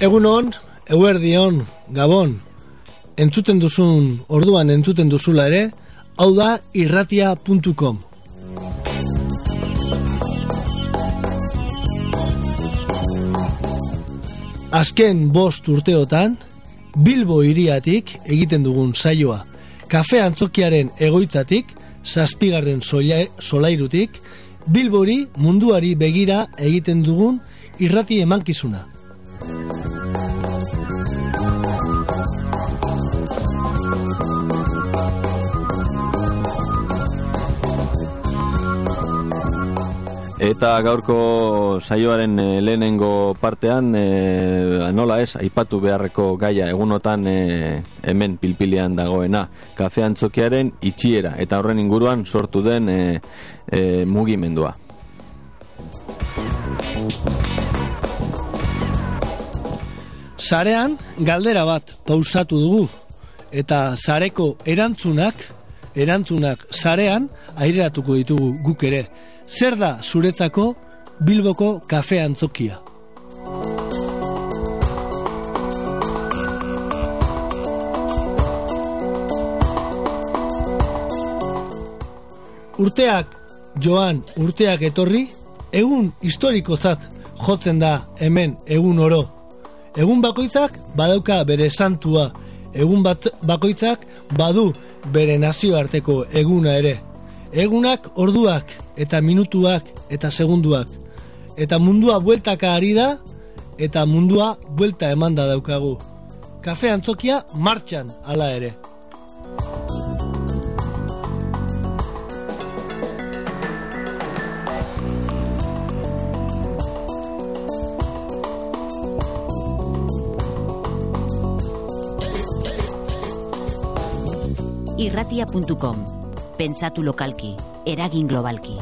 Egun hon, eguerdi hon, gabon, entzuten duzun, orduan entzuten duzula ere, hau da irratia.com. Azken bost urteotan, Bilbo iriatik egiten dugun saioa, kafe antzokiaren egoitzatik, zazpigarren solairutik, Bilbori munduari begira egiten dugun irrati emankizuna. Eta gaurko saioaren e, lehenengo partean e, nola ez, aipatu beharreko gaia egunotan e, hemen pilpilean dagoena kafe antzokiaren itxiera eta horren inguruan sortu den e, e, mugimendua. Sarean galdera bat pausatu dugu eta sareko erantzunak erantzunak sarean aireratuko ditugu guk ere zer da zuretzako Bilboko kafe antzokia? Urteak joan urteak etorri, egun historikozat jotzen da hemen egun oro. Egun bakoitzak badauka bere santua, egun bat bakoitzak badu bere nazioarteko eguna ere. Egunak orduak eta minutuak eta segunduak. Eta mundua bueltaka ari da eta mundua buelta emanda daukagu. Kafe antzokia martxan hala ere. Irratia.com Pentsatu lokalki, eragin globalki.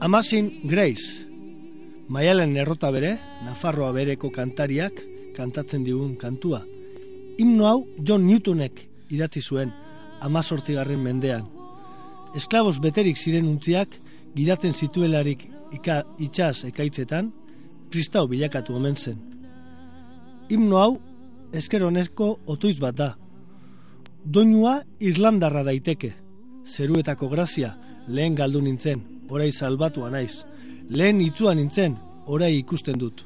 Amazing grace, Maialen errota bere, Nafarroa bereko kantariak kantatzen digun kantua. Himno hau John Newtonek idatzi zuen amazortzigarren mendean. Esklabos beterik ziren untziak gidatzen zituelarik ika, itxas ekaitzetan, kristau bilakatu omen zen. Himno hau esker honesko otoiz bat da. Doinua Irlandarra daiteke. Zeruetako grazia lehen galdu nintzen, orai salbatua naiz. Lehen itzua nintzen, orai ikusten dut.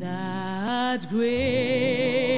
That grave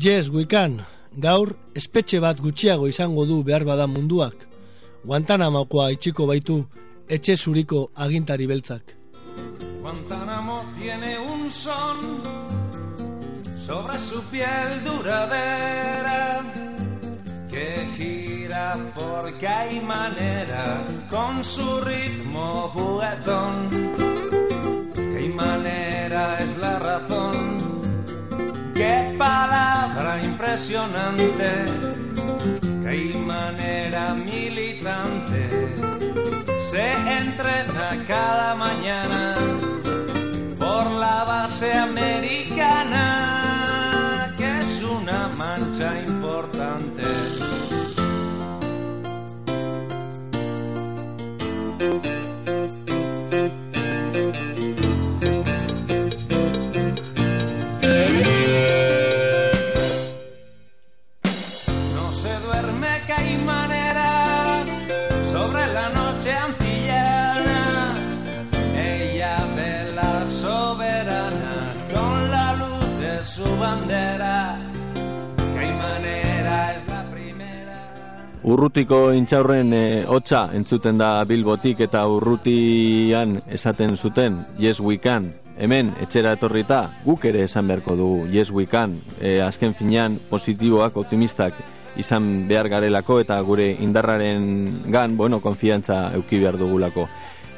Yes, we can. Gaur, espetxe bat gutxiago izango du behar bada munduak. Guantanamakoa itxiko baitu, etxe zuriko agintari beltzak. Guantanamo tiene un son Sobre su piel duradera porque hay manera con su ritmo juguetón. Que manera es la razón. Qué palabra impresionante. Qué manera militante. Se entrena cada mañana por la base americana, Urrutiko intxaurren e, hotza entzuten da Bilbotik eta urrutian esaten zuten Yes we can. Hemen etxera etorrita guk ere esan beharko dugu Yes we can. E, azken finean positiboak, optimistak izan behar garelako eta gure indarraren gan, bueno, konfiantza euki behar dugulako.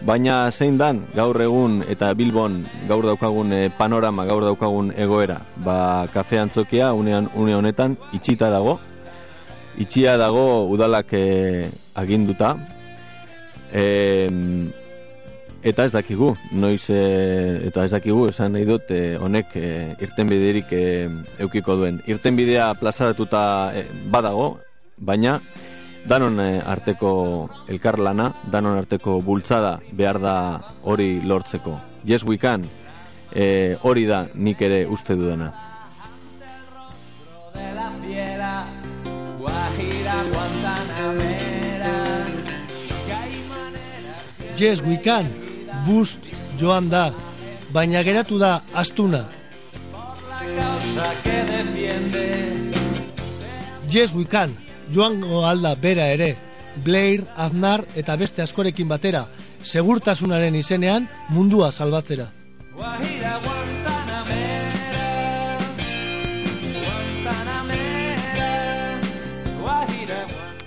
Baina zein dan gaur egun eta Bilbon gaur daukagun e, panorama, gaur daukagun egoera. Ba, kafe antzokia unean, une honetan itxita dago, itxia dago udalak e, aginduta. E, eta ez dakigu noiz e, eta ez dakigu esan nahi dut e, honek e, irtenbiderik e, eukiko duen. Irtenbidea plazaratuta e, badago baina danon arteko elkarlana danon arteko bultzada behar da hori lortzeko. Yes we can. E, hori da nik ere uste dudana Yes, we can, bust joan da, baina geratu da astuna. Yes, we can, joango alda bera ere, Blair, Aznar eta beste askorekin batera, segurtasunaren izenean mundua salbatzera.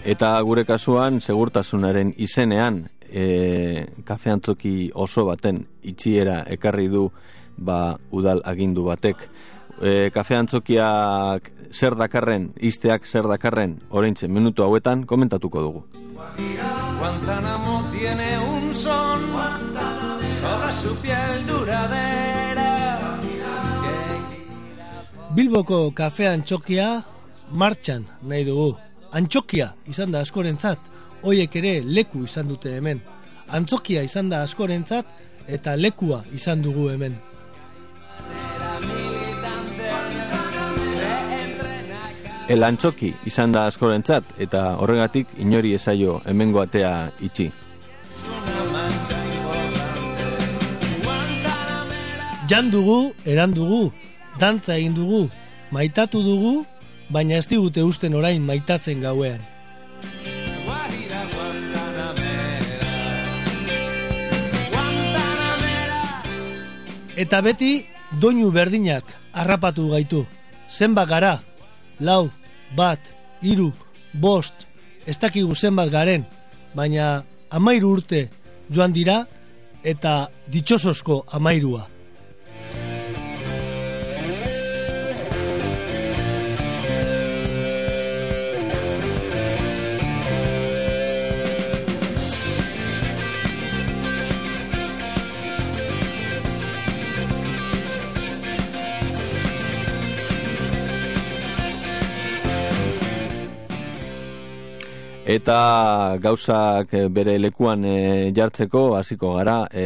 Eta gure kasuan, segurtasunaren izenean, e, kafe antzoki oso baten itxiera ekarri du ba, udal agindu batek. E, kafe antzokiak zer dakarren, izteak zer dakarren, oraintxe minutu hauetan komentatuko dugu. Guantánamo tiene un son sobre su piel duradera. Bilboko kafe antxokia martxan nahi dugu. Antxokia izan da askorentzat, hoiek ere leku izan dute hemen. Antzokia izan da askorentzat eta lekua izan dugu hemen. El antxoki izan da askorentzat eta horregatik inori esaio hemengo atea itxi. Jan dugu, eran dugu, dantza egin dugu, maitatu dugu, baina ez digute usten orain maitatzen gauean. Eta beti doinu berdinak harrapatu gaitu. Zenbat gara, lau, bat, hiru, bost, ez dakigu zenbat garen, baina amairu urte joan dira eta ditxosozko amairua. Eta gauzak eh, bere lekuan eh, jartzeko hasiko gara e,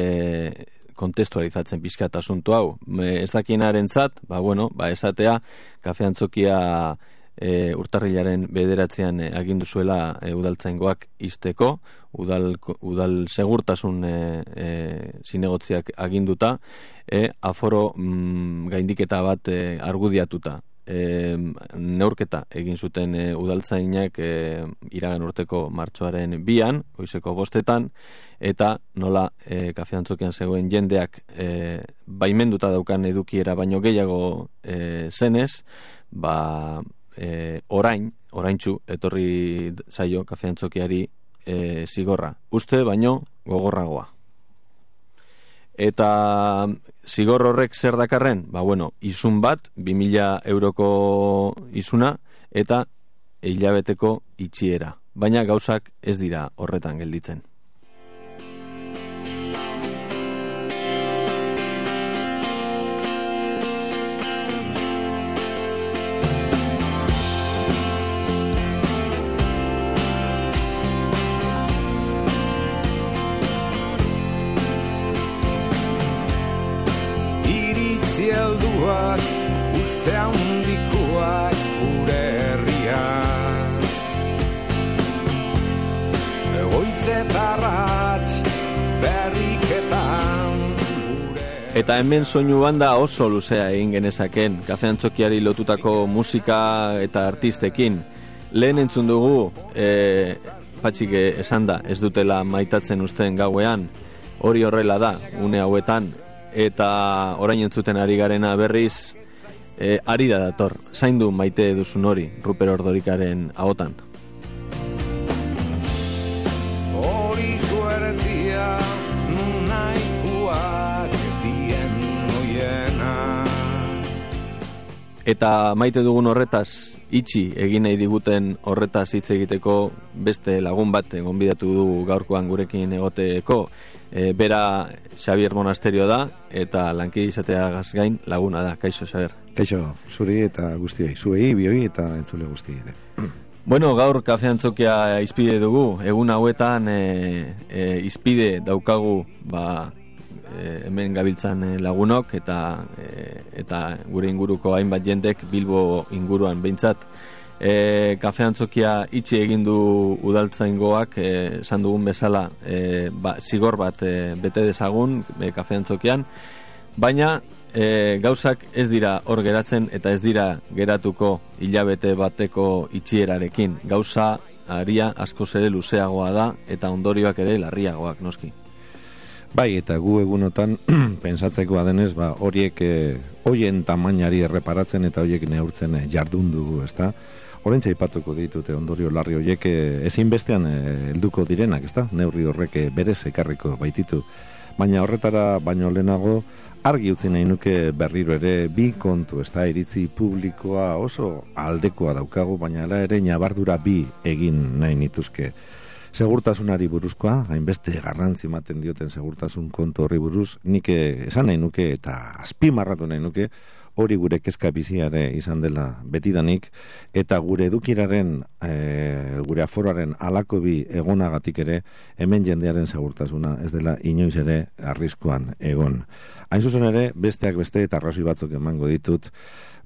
kontestualizatzen pixkat asuntu hau. Me, ez dakinaren zat, ba, bueno, ba, esatea, kafe antzokia e, urtarrilaren bederatzean e, agindu zuela e, udaltzaingoak izteko, udal, udal segurtasun e, e, zinegotziak aginduta, e, aforo mm, gaindiketa bat e, argudiatuta. E, neurketa egin zuten e, udaltzainak e, iragan urteko martxoaren bian, goizeko bostetan, eta nola e, kafeantzokian zegoen jendeak e, baimenduta daukan edukiera baino gehiago e, zenez, ba, e, orain, oraintzu, etorri zaio kafeantzokiari e, zigorra. Uste baino gogorragoa. Eta zigor horrek zer dakarren? Ba, bueno, izun bat, 2000 euroko izuna, eta hilabeteko itxiera. Baina gauzak ez dira horretan gelditzen. Eta hemen soinu banda oso luzea egin genezaken, kafean txokiari lotutako musika eta artistekin. Lehen entzun dugu, e, patxik esan da, ez dutela maitatzen usten gauean, hori horrela da, une hauetan, eta orain entzuten ari garena berriz, e, ari da dator, zaindu maite duzun hori, Ruper Ordorikaren ahotan. Eta maite dugun horretaz, itxi egin nahi diguten horretaz hitz egiteko beste lagun bat gonbidatu du gaurkoan gurekin egoteko. E, bera Xavier Monasterio da eta lanki izateagaz gain laguna da. Kaixo, Xavier. Kaixo, zuri eta guztioi, zuei, bioi eta entzule guztioi ere. Bueno, gaur kafean txokia izpide dugu. Egun hauetan e, e, izpide daukagu ba, hemen gabiltzan e, lagunok eta e, eta gure inguruko hainbat jendek Bilbo inguruan. Behintzat e, kafean txokia itxi egin du udaltzaingoak esan dugun bezala e, ba, zigor bat e, bete dezagun e, kafean txokian baina e, gauzak ez dira hor geratzen eta ez dira geratuko hilabete bateko itxierarekin. Gauza aria askoz ere luzeagoa da eta ondorioak ere larriagoak noski Bai, eta gu egunotan pensatzekoa denez, ba, horiek eh, hoien tamainari erreparatzen eta horiek neurtzen eh, jardun dugu, ezta? Horentxe aipatuko ditute ondorio larri horiek eh, ezinbestean eh, helduko direnak, ezta? Neurri horrek eh, berez ekarriko baititu. Baina horretara baino lehenago argi utzi nahi nuke berriro ere bi kontu, ezta? Iritzi publikoa oso aldekoa daukagu, baina hala ere nabardura bi egin nahi nituzke. Segurtasunari buruzkoa, hainbeste garrantzi ematen dioten segurtasun kontu horri buruz, nik eh, esan nahi nuke eta azpimarratu nahi nuke, hori gure kezka biziare izan dela betidanik, eta gure edukiraren, e, gure aforoaren alako bi egonagatik ere, hemen jendearen segurtasuna ez dela inoiz ere arriskoan egon. Hain zuzen ere, besteak beste eta arrazoi batzuk emango ditut,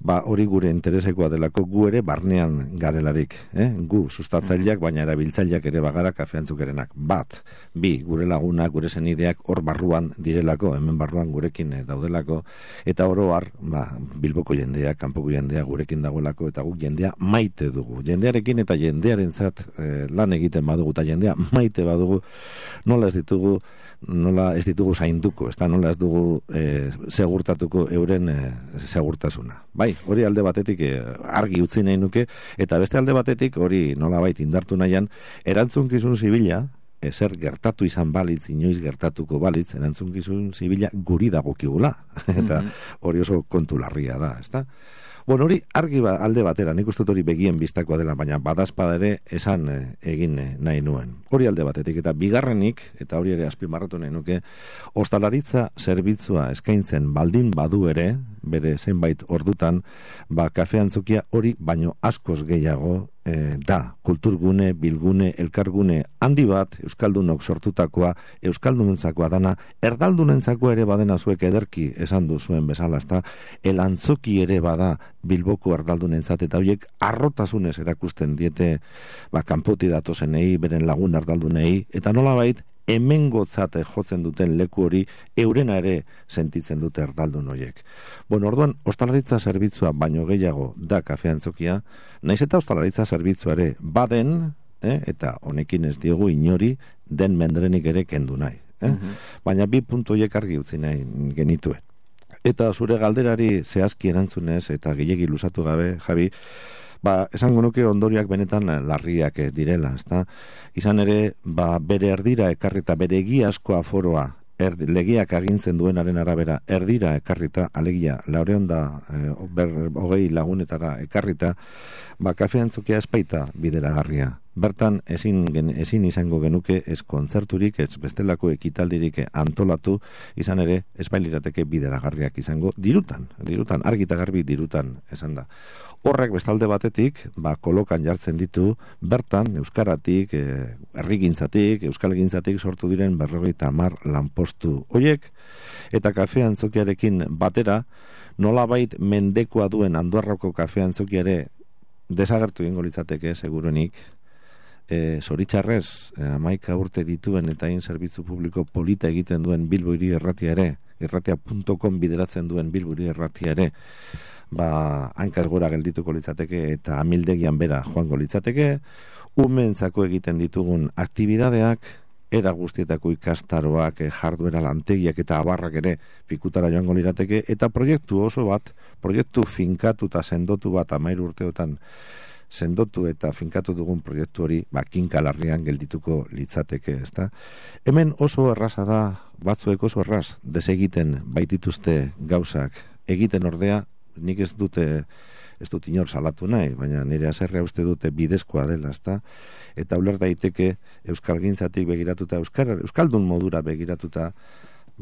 ba hori gure interesekoa delako gu ere barnean garelarik, eh? gu sustatzaileak baina erabiltzaileak ere bagara kafeantzukerenak. Bat, bi, gure lagunak, gure zenideak hor barruan direlako, hemen barruan gurekin eh, daudelako, eta oro har, ba, bilboko jendea, kanpoko jendea gurekin dagoelako, eta guk jendea maite dugu. Jendearekin eta jendearentzat eh, lan egiten badugu, eta jendea maite badugu, nola ez ditugu, nola ez ditugu zainduko, ez da, nola ez dugu e, segurtatuko euren e, segurtasuna. Bai, hori alde batetik e, argi utzi nahi nuke, eta beste alde batetik hori nola bait indartu nahian, erantzunkizun zibila, ezer gertatu izan balitz, inoiz gertatuko balitz, erantzunkizun zibila guri dagokigula, eta hori oso kontu larria da, ez da? Bueno, hori argi ba, alde batera, nik uste hori begien biztakoa dela, baina badazpada ere esan eh, egin eh, nahi nuen. Hori alde batetik, eta bigarrenik, eta hori ere azpimarratu nahi nuke, ostalaritza zerbitzua eskaintzen baldin badu ere, bere zenbait ordutan, ba, kafeantzukia hori baino askoz gehiago e, da, kulturgune, bilgune, elkargune handi bat, Euskaldunok sortutakoa, Euskaldunentzakoa dana, erdaldunentzakoa ere badena zuek ederki esan du zuen bezala, ezta, elantzoki ere bada Bilboko erdaldunentzat eta horiek arrotasunez erakusten diete ba, kanpoti datozenei, beren lagun erdaldunei, eta nolabait hemengotzate jotzen duten leku hori eurena ere sentitzen dute erdaldun horiek. Bueno, orduan, ostalaritza zerbitzua baino gehiago da kafeantzokia, naiz eta ostalaritza zerbitzua ere baden, eh, eta honekin ez diogu inori den mendrenik ere kendu nahi. Eh? Baina bi puntu horiek argi utzi nahi genituen. Eta zure galderari zehazki erantzunez eta gilegi lusatu gabe, Javi, ba, esango nuke ondoriak benetan larriak ez direla, ezta? Izan ere, ba, bere erdira ekarrita, bere egiazko aforoa, er, legiak agintzen duenaren arabera, erdira ekarrita, alegia, laureon da, eh, ber, hogei lagunetara ekarrita, ba, kafean zukia espaita bideragarria. Bertan, ezin, gen, ezin izango genuke ez kontzerturik, ez bestelako ekitaldirik antolatu, izan ere, espailirateke bideragarriak izango, dirutan, dirutan, argita garbi dirutan, esan da. Horrek bestalde batetik, ba, kolokan jartzen ditu, bertan, euskaratik, e, herrigintzatik, euskalgintzatik sortu diren berrogeita hamar lanpostu hoiek, eta kafe antzokiarekin batera, nolabait mendekoa duen anduarroko kafe antzokiare desagertu ingo litzateke, seguruenik, e, zoritxarrez, e, amaika urte dituen eta hain zerbitzu publiko polita egiten duen bilboiri erratia ere, erratia.com bideratzen duen bilboiri erratia ere, ba, hankaz gora geldituko litzateke eta amildegian bera joango litzateke, umentzako egiten ditugun aktibidadeak, era guztietako ikastaroak, eh, jarduera lantegiak eta abarrak ere pikutara joango lirateke, eta proiektu oso bat, proiektu finkatu eta sendotu bat amairu urteotan sendotu eta finkatu dugun proiektu hori ba, kinkalarrian geldituko litzateke, ezta? Hemen oso erraza da, batzuek oso erraz, desegiten baitituzte gauzak, egiten ordea, nik ez dute ez dut inor salatu nahi, baina nire azerrea uste dute bidezkoa dela, ezta? Eta uler daiteke euskal gintzatik begiratuta, euskal, euskaldun modura begiratuta,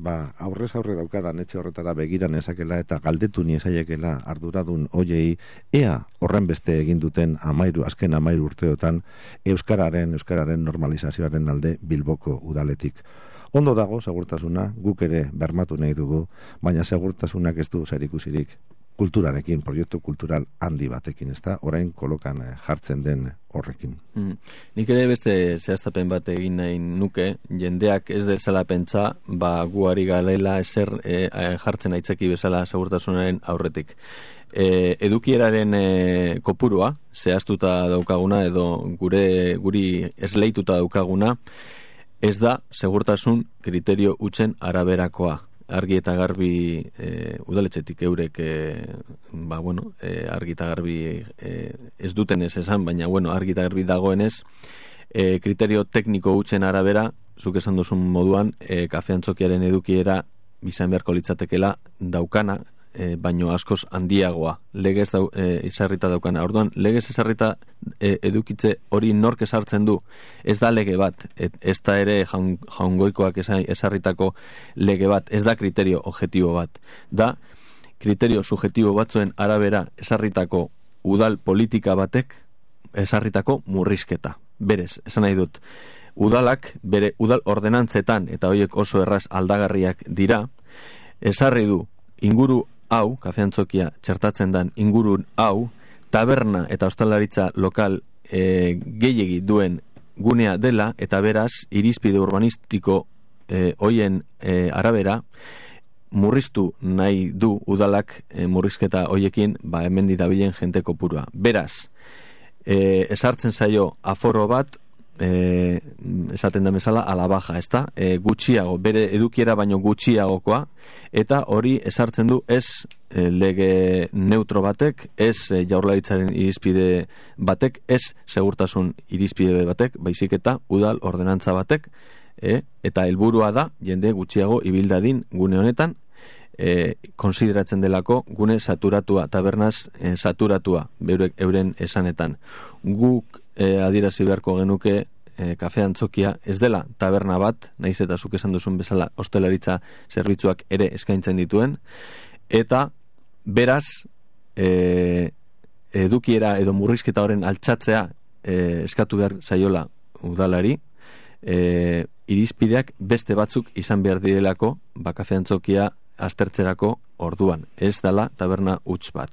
ba, aurrez aurre daukadan etxe horretara begiran ezakela eta galdetu ni esaiekela arduradun hoiei ea horren beste egin duten amairu, azken amairu urteotan euskararen, euskararen normalizazioaren alde bilboko udaletik. Ondo dago segurtasuna, guk ere bermatu nahi dugu, baina segurtasunak ez du zerikusirik kulturarekin, proiektu kultural handi batekin, ezta? Orain kolokan eh, jartzen den horrekin. Mm. Nik ere beste zehaztapen bat egin nahi nuke, jendeak ez dezala pentsa, ba guari galela eser e, jartzen aitzaki bezala segurtasunaren aurretik. E, edukieraren e, kopurua, zehaztuta daukaguna, edo gure guri esleituta daukaguna, ez da segurtasun kriterio utzen araberakoa argi eta garbi e, udaletxetik eurek e, ba, bueno, e, argi eta garbi e, ez duten ez esan, baina bueno, argi eta garbi dagoenez e, kriterio tekniko utzen arabera zuk esan duzun moduan e, kafeantzokiaren edukiera bizan beharko litzatekela daukana e, baino askoz handiagoa legez dau, e, izarrita daukana. Orduan, legez izarrita e, edukitze hori nork esartzen du, ez da lege bat, et, ez da ere jaun, jaungoikoak esarritako lege bat, ez da kriterio objetibo bat. Da, kriterio subjetibo batzuen arabera esarritako udal politika batek esarritako murrizketa. Berez, esan nahi dut, udalak bere udal ordenantzetan eta horiek oso erraz aldagarriak dira, esarri du inguru hau, kafeantzokia txertatzen den ingurun hau, taberna eta ostalaritza lokal e, gehiegi duen gunea dela, eta beraz, irizpide urbanistiko e, hoien e, arabera, murriztu nahi du udalak e, murrizketa hoiekin, ba, hemen ditabilen jente kopurua. Beraz, e, esartzen zaio aforo bat, e, esaten da bezala ala baja, ezta? E, gutxiago, bere edukiera baino gutxiagokoa eta hori esartzen du ez e, lege neutro batek, ez e, jaurlaritzaren irizpide batek, ez segurtasun irizpide batek, baizik eta udal ordenantza batek, e, eta helburua da jende gutxiago ibildadin gune honetan e, konsideratzen delako gune saturatua, tabernaz e, saturatua, beurek euren esanetan. Guk e, adirazi beharko genuke e, kafe antzokia ez dela taberna bat, naiz eta zuk esan duzun bezala hostelaritza zerbitzuak ere eskaintzen dituen, eta beraz e, edukiera edo murrizketa horren altxatzea e, eskatu behar zaiola udalari, e, irizpideak beste batzuk izan behar direlako, ba kafe antzokia aztertzerako orduan. Ez dala taberna huts bat.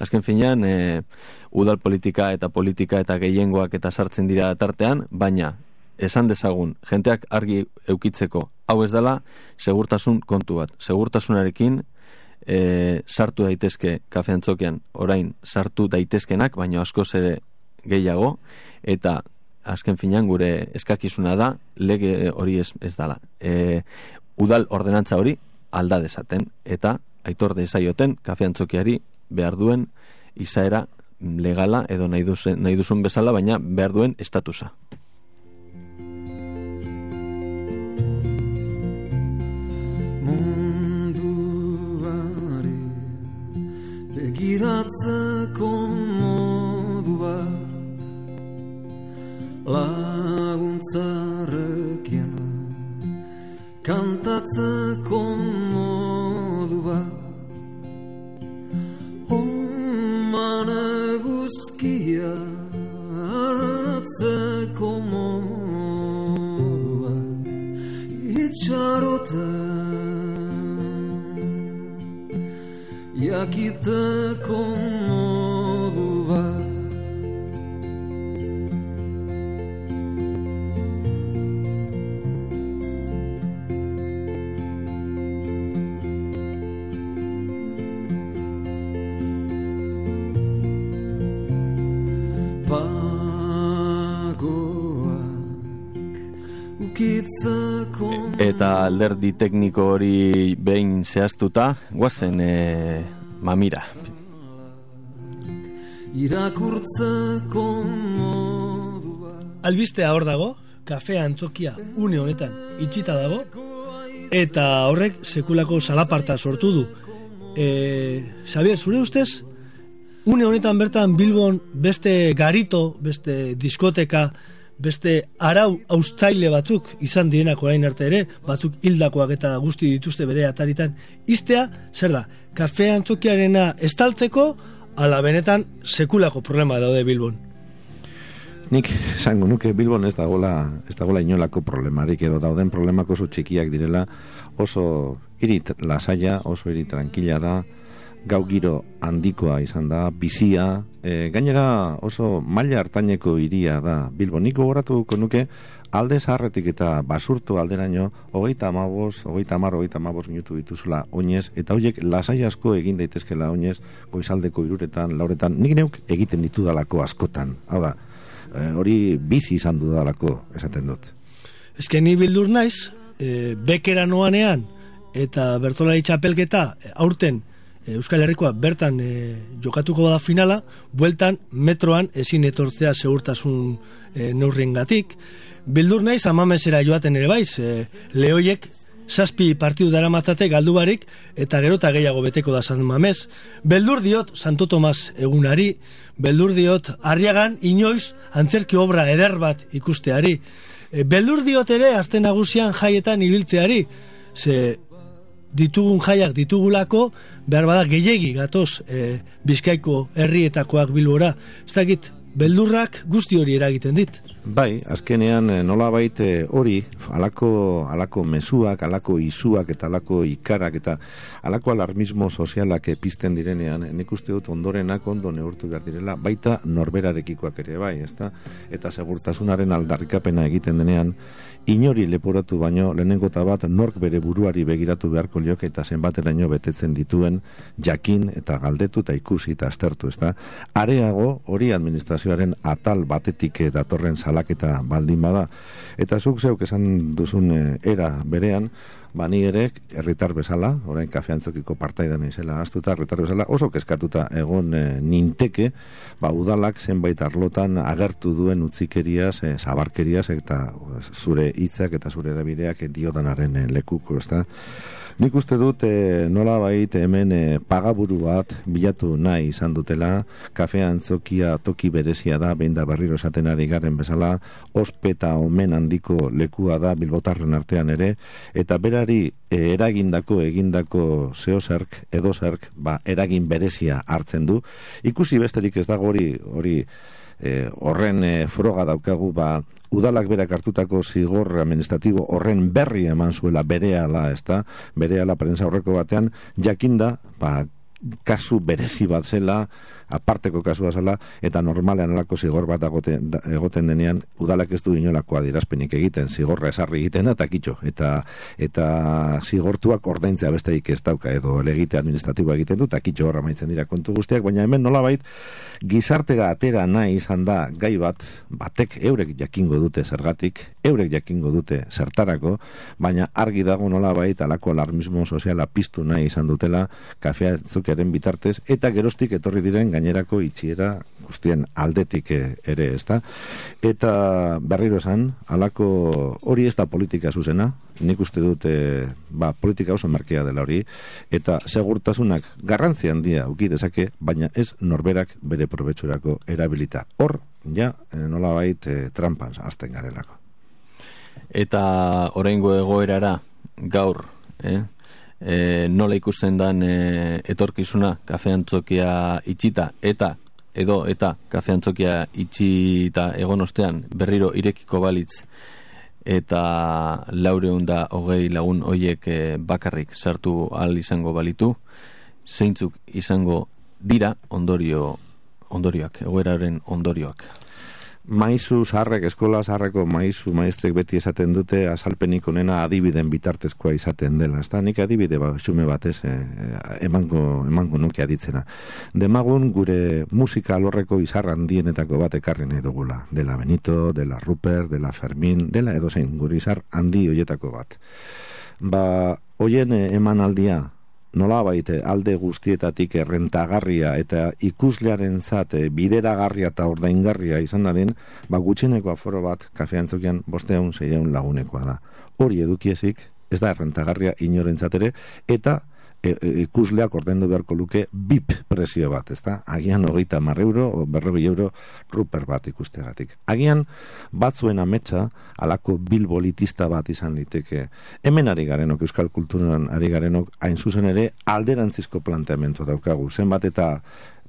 Azken finean, e, udal politika eta politika eta gehiengoak eta sartzen dira tartean, baina esan dezagun, jenteak argi eukitzeko, hau ez dela, segurtasun kontu bat. Segurtasunarekin, e, sartu daitezke kafe antzokian, orain, sartu daitezkenak, baina askoz ere gehiago, eta azken finan gure eskakizuna da, lege hori ez, ez dala. E, udal ordenantza hori alda dezaten, eta aitor dezaioten kafe antzokiari behar duen izaera legala edo nahi, duzen, nahi duzun bezala, baina behar duen estatusa. Alderdi tekniko hori behin zehaztuta, guazen e, mamira. irakurtzeko modu bat Albistea hor dago, kafea antzokia une honetan itxita dago, eta horrek sekulako salaparta sortu du. E, Xavier, zure ustez, une honetan bertan Bilbon beste garito, beste diskoteka, beste arau austaile batzuk izan direnak orain arte ere, batzuk hildakoak eta guzti dituzte bere ataritan, iztea, zer da, kafea antzokiarena estaltzeko, ala benetan sekulako problema daude Bilbon. Nik esango nuke Bilbon ez dagola, ez dagola inolako problemarik edo dauden problemako oso txikiak direla, oso irit lasaia, oso irit tranquila da, gau giro handikoa izan da, bizia, e, gainera oso maila hartaineko iria da Bilbo. Nik gogoratuko nuke alde zaharretik eta basurtu alderaino, hogeita amabos, hogeita amar, hogeita amabos minutu dituzula oinez, eta horiek lasai asko egin daitezkela oinez, goizaldeko iruretan, lauretan, nik neuk egiten ditudalako askotan. Hau da, e, hori bizi izan dudalako esaten dut. Ezke ni bildur naiz, e, bekera noanean, eta bertolari txapelketa e, aurten Euskal Herrikoa bertan e, jokatuko da finala, bueltan metroan ezin etortzea segurtasun e, neurriengatik. Bildur naiz amamesera joaten ere baiz, e, lehoiek zazpi partidu dara matate galdu barik, eta gero eta gehiago beteko da San Mamez. Beldur diot Santo Tomas egunari, beldur diot Arriagan inoiz antzerki obra eder bat ikusteari. E, beldur diot ere azten nagusian jaietan ibiltzeari, ze ditugun jaiak ditugulako, behar bada gehiegi gatoz e, bizkaiko herrietakoak bilbora. Ez dakit, beldurrak guzti hori eragiten dit. Bai, azkenean eh, nolabait eh, hori, alako, alako mezuak, alako izuak eta alako ikarak eta alako alarmismo sozialak pizten direnean, nik uste dut ondorenak ondo neurtu behar direla, baita norberarekikoak ere bai, ezta? Eta segurtasunaren aldarrikapena egiten denean, inori leporatu baino lehenengota bat nork bere buruari begiratu beharko lioke eta zenbateraino betetzen dituen jakin eta galdetu eta ikusi eta aztertu, ezta? Areago hori administrazioaren atal batetik eh, datorren salaketa baldin bada. Eta zuk zeuk esan duzun eh, era berean, ba ni ere herritar bezala, orain kafeantzokiko partaida naizela astuta herritar bezala oso kezkatuta egon e, ninteke, ba udalak zenbait arlotan agertu duen utzikeriaz, e, zabarkeriaz eta zure hitzak eta zure dabideak diodanaren e, lekuko, ezta? Nik uste dut e, nola bait hemen e, pagaburu bat bilatu nahi izan dutela, kafea antzokia toki berezia da, behin da berriro esaten ari garen bezala, ospeta omen handiko lekua da bilbotarren artean ere, eta berari e, eragindako, egindako zeozerk, edozerk, ba, eragin berezia hartzen du. Ikusi besterik ez dago hori, hori e, horren e, froga daukagu, ba, udalak berak hartutako zigor administratibo horren berri eman zuela berehala, ezta? Berehala prensa horreko batean jakinda, ba, kasu berezi bat zela, aparteko kasua zela, eta normalean alako zigor bat agoten, da- egoten denean, udalak ez du inolako adierazpenik egiten, zigorra esarri egiten eta kitxo, eta, eta zigortuak ordaintzea besteik ez dauka, edo legite administratiboa egiten du, eta kitxo horra maitzen dira kontu guztiak, baina hemen nolabait, gizartera atera nahi izan da gai bat, batek eurek jakingo dute zergatik, eurek jakingo dute zertarako, baina argi dago nolabait alako alarmismo soziala piztu nahi izan dutela kafea zukearen bitartez, eta gerostik etorri diren gainerako itxiera guztien aldetik eh, ere, ezta? Eta berriro esan, alako hori ez da politika zuzena, nik uste dute, ba, politika oso merkea dela hori, eta segurtasunak garrantzi handia uki dezake, baina ez norberak bere probetxurako erabilita. Hor, ja, eh, nolabait eh, trampan azten garelako. Eta oraingo egoerara gaur, eh? E, nola ikusten dan e, etorkizuna kafe antzokia itxita eta edo eta kafe antzokia itxita egon ostean berriro irekiko balitz eta laureun da hogei lagun hoiek e, bakarrik sartu al izango balitu zeintzuk izango dira ondorio ondorioak, egoeraren ondorioak. Maizu zaharrek, eskola zaharreko maizu maestrek beti esaten dute azalpenik onena adibiden bitartezkoa izaten dela. Ez nik adibide ba, xume batez eh, emango, emango nuke aditzena. Demagun gure musika alorreko izar handienetako bat ekarri nahi dugula. Dela Benito, dela Rupert, dela Fermin, dela edozein gure izar handi hoietako bat. Ba, hoien eh, emanaldia nola baite alde guztietatik errentagarria eta ikuslearen zate bideragarria eta ordaingarria izan dadin, ba gutxeneko aforo bat kafeantzokian bosteun zeireun lagunekoa da. Hori edukiezik, ez da errentagarria inorentzat ere, eta e, e, ikusleak ordendu beharko luke bip presio bat, ezta? Agian hogeita mar euro, berrogei euro ruper bat ikusteagatik. Agian batzuen ametsa alako bilbolitista bat izan liteke. Hemen ari garenok, euskal kulturan ari garenok, hain zuzen ere alderantzizko planteamentu daukagu. Zenbat eta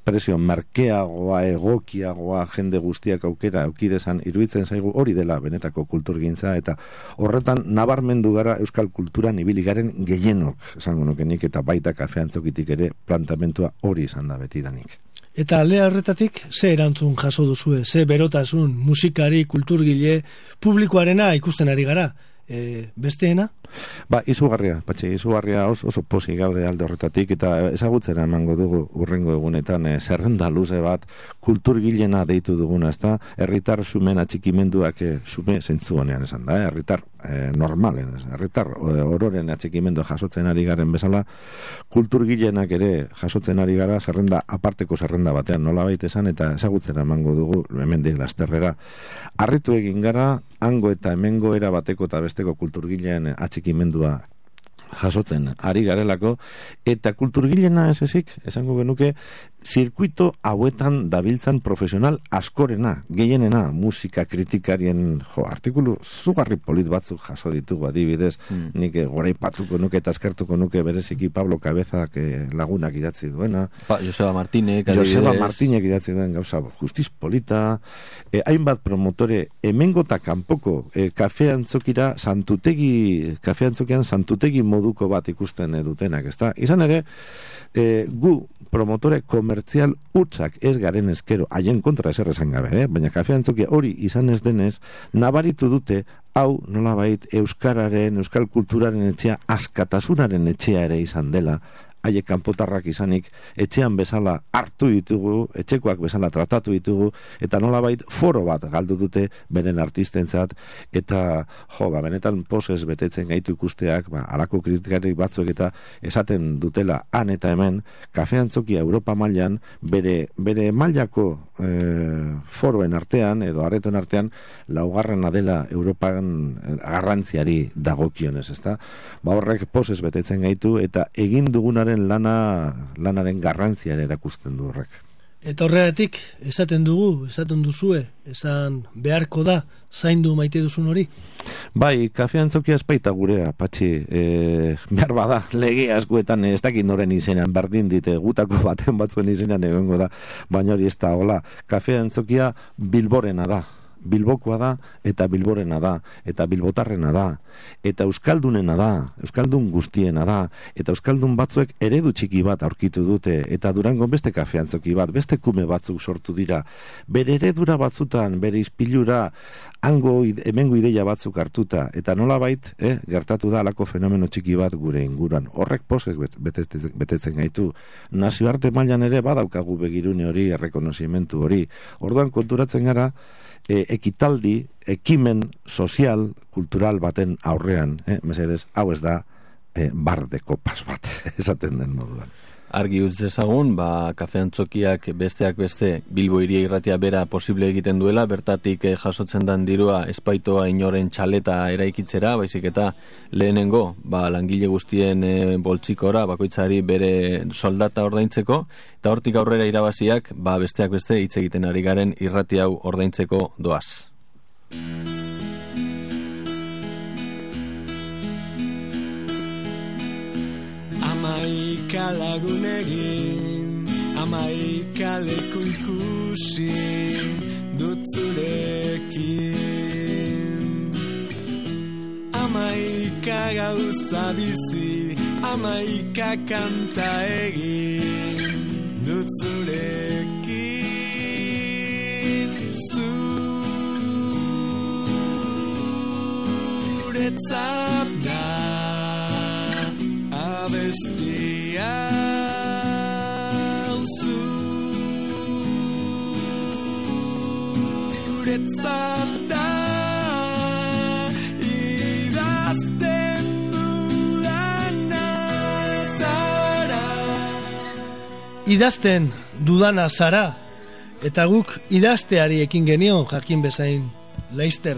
presio merkeagoa, egokiagoa, jende guztiak aukera aukidezan iruditzen zaigu hori dela benetako kulturgintza eta horretan nabarmendu gara euskal kulturan ibili garen gehienok esango nukenik eta baita kafeantzokitik ere plantamentua hori izan da betidanik. Eta aldea horretatik, ze erantzun jaso duzue, ze berotasun, musikari, kulturgile, publikoarena ikusten ari gara. E, besteena? Ba, izugarria, patxe, izugarria oso, oso posi gaude alde horretatik, eta ezagutzera emango dugu urrengo egunetan e, zerrenda luze bat kulturgilena deitu duguna, ezta? Herritar sumen atxikimenduak e, sume zentzuanean esan da, eh? herritar e, normalen, herritar ororen atxikimendu jasotzen ari garen bezala, kulturgilenak ere jasotzen ari gara zerrenda aparteko zerrenda batean nola baita esan, eta ezagutzera emango dugu hemen lasterrera. Arritu egin gara, hango eta hemengo era bateko eta besteko kulturgilean atxikimendua jasotzen ari garelako eta kulturgilena ez ezik, esango genuke zirkuito hauetan dabiltzan profesional askorena, gehienena musika kritikarien jo, artikulu zugarri polit batzuk jaso ditugu adibidez, Mm. nik eh, goraipatuko nuke eta eskertuko nuke bereziki Pablo Cabezak eh, lagunak idatzi duena Pa, Joseba Martinek, Joseba adibidez. Martinek idatzi duen gauza justiz polita, eh, hainbat promotore hemengo eta kanpoko eh, kafe antzokira santutegi, kafe antzokian santutegi moduko bat ikusten eh, dutenak, ezta? Izan ere, eh, gu promotore komertzial utzak ez garen eskero, haien kontra eser esan gabe, eh? baina kafe antzokia hori izan ez denez, nabaritu dute hau nolabait euskararen, euskal kulturaren etxea, askatasunaren etxea ere izan dela, haiek kanpotarrak izanik etxean bezala hartu ditugu, etxekoak bezala tratatu ditugu, eta nolabait foro bat galdu dute beren artistentzat, eta jo, ba, benetan poses betetzen gaitu ikusteak, ba, alako kritikarik batzuk eta esaten dutela han eta hemen, kafe antzokia Europa mailan bere, bere mailako e, foroen artean, edo arretoen artean, laugarrena dela Europan eh, garrantziari dagokionez, ezta? Ba horrek poses betetzen gaitu, eta egin dugunaren lana, lanaren garrantziaren erakusten du horrek. Eta horregatik, esaten dugu, esaten duzue, esan beharko da, zaindu maite duzun hori. Bai, kafe antzokia espaita gurea, patxi, e, behar bada, lege askuetan ez dakit noren izenean, berdin dite, gutako baten batzuen izenean egongo da, baina hori ez da, hola, kafe antzokia bilborena da, bilbokoa da, eta bilborena da, eta bilbotarrena da, eta euskaldunena da, euskaldun guztiena da, eta euskaldun batzuek eredu txiki bat aurkitu dute, eta durango beste kafeantzoki bat, beste kume batzuk sortu dira, bere eredura batzutan, bere izpilura, hango hemengo ideia batzuk hartuta, eta nolabait, eh, gertatu da alako fenomeno txiki bat gure inguran. Horrek posek bet- betetzen, betetzen gaitu. Nazioarte mailan ere badaukagu begirune hori, errekonozimentu hori. Orduan konturatzen gara, e, ekitaldi, ekimen sozial, kultural baten aurrean, eh, mesedez, hau ez da, e, bar de kopas bat, esaten den moduan. Argi utz dezagun, ba, kafe antzokiak besteak beste Bilbo iria irratia bera posible egiten duela, bertatik eh, jasotzen dan dirua espaitoa inoren txaleta eraikitzera, baizik eta lehenengo, ba, langile guztien e, boltsikora, bakoitzari bere soldata ordaintzeko, eta hortik aurrera irabaziak, ba, besteak beste hitz egiten ari garen irrati hau ordaintzeko doaz. Amaika lagun egin Amaika leku ikusi Dut zurekin. Amaika gauza bizi Amaika kanta egin Dut zurekin. Zuretzat da abestia zuretzat da idazten dudana zara idazten dudana zara eta guk idazteari ekin genio jakin bezain Leister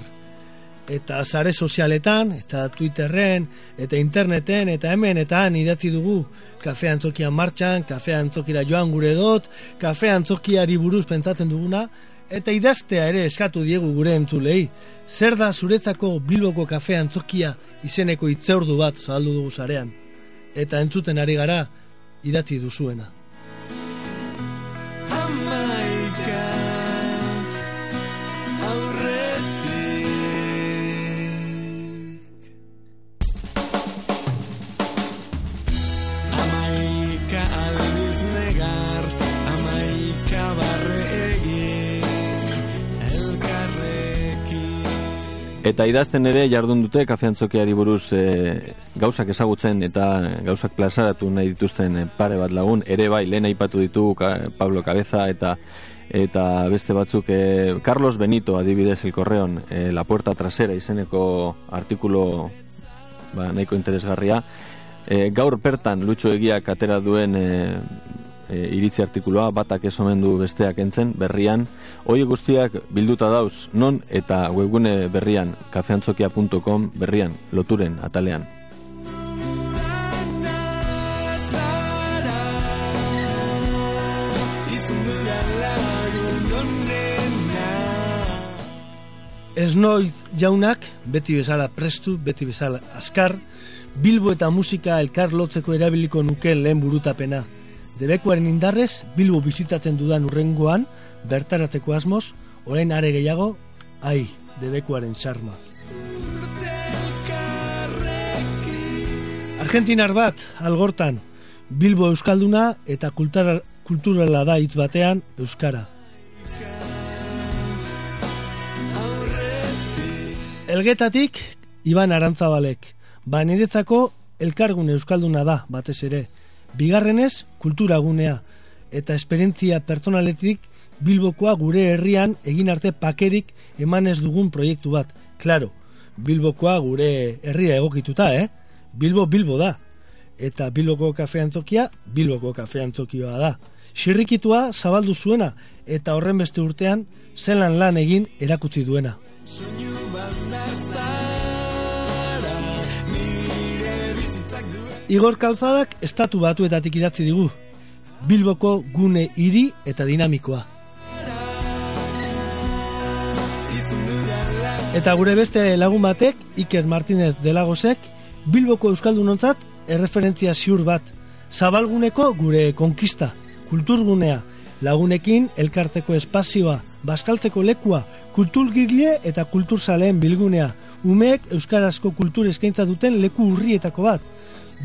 eta sare sozialetan eta Twitterren eta interneten eta hemen eta han idatzi dugu kafe antzokia martxan, kafe antzokira joan gure dot, kafe antzokiari buruz pentsatzen duguna eta idaztea ere eskatu diegu gure entzulei. Zer da zuretzako Bilboko kafe antzokia izeneko itzeurdu bat zabaldu dugu sarean eta entzuten ari gara idatzi duzuena. Eta idazten ere jardun dute kafeantzokiari buruz e, gauzak ezagutzen eta gauzak plazaratu nahi dituzten e, pare bat lagun, ere bai lehen aipatu ditu Pablo Cabeza eta eta beste batzuk e, Carlos Benito adibidez el correon e, La Puerta Trasera izeneko artikulo ba, nahiko interesgarria. E, gaur pertan lutxo egiak atera duen e, e, iritzi artikuloa, batak ez omen du besteak entzen, berrian. Hoi guztiak bilduta dauz, non eta webgune berrian, kafeantzokia.com berrian, loturen, atalean. Esnoid jaunak, beti bezala prestu, beti bezala askar, Bilbo eta musika elkar lotzeko erabiliko nuken lehen burutapena. Debekuaren indarrez, Bilbo bizitatzen dudan urrengoan, bertarateko asmoz, orain are gehiago, ai, debekuaren sarma. Argentinar bat, algortan, Bilbo Euskalduna eta kultura, kulturala da hitz batean Euskara. Elgetatik, Iban Arantzabalek, ba niretzako elkargune Euskalduna da, batez ere. Bigarrenez, kulturagunea, eta esperientzia pertsonaletik Bilbokoa gure herrian egin arte pakerik emanez dugun proiektu bat. Claro, Bilbokoa gure herria egokituta, eh? Bilbo Bilbo da. Eta Bilboko kafe antzokia, Bilboko kafe antzokioa da. Xirrikitua zabaldu zuena, eta horren beste urtean, zelan lan egin erakutsi duena. Igor Kalzadak estatu batuetatik idatzi digu. Bilboko gune hiri eta dinamikoa. Eta gure beste lagun batek, Iker Martinez Delagosek, Bilboko Euskaldunontzat erreferentzia ziur bat. Zabalguneko gure konkista, kulturgunea, lagunekin elkarteko espazioa, baskaltzeko lekua, kulturgile eta kulturzaleen bilgunea. Umeek euskarazko kultur eskaintza duten leku urrietako bat.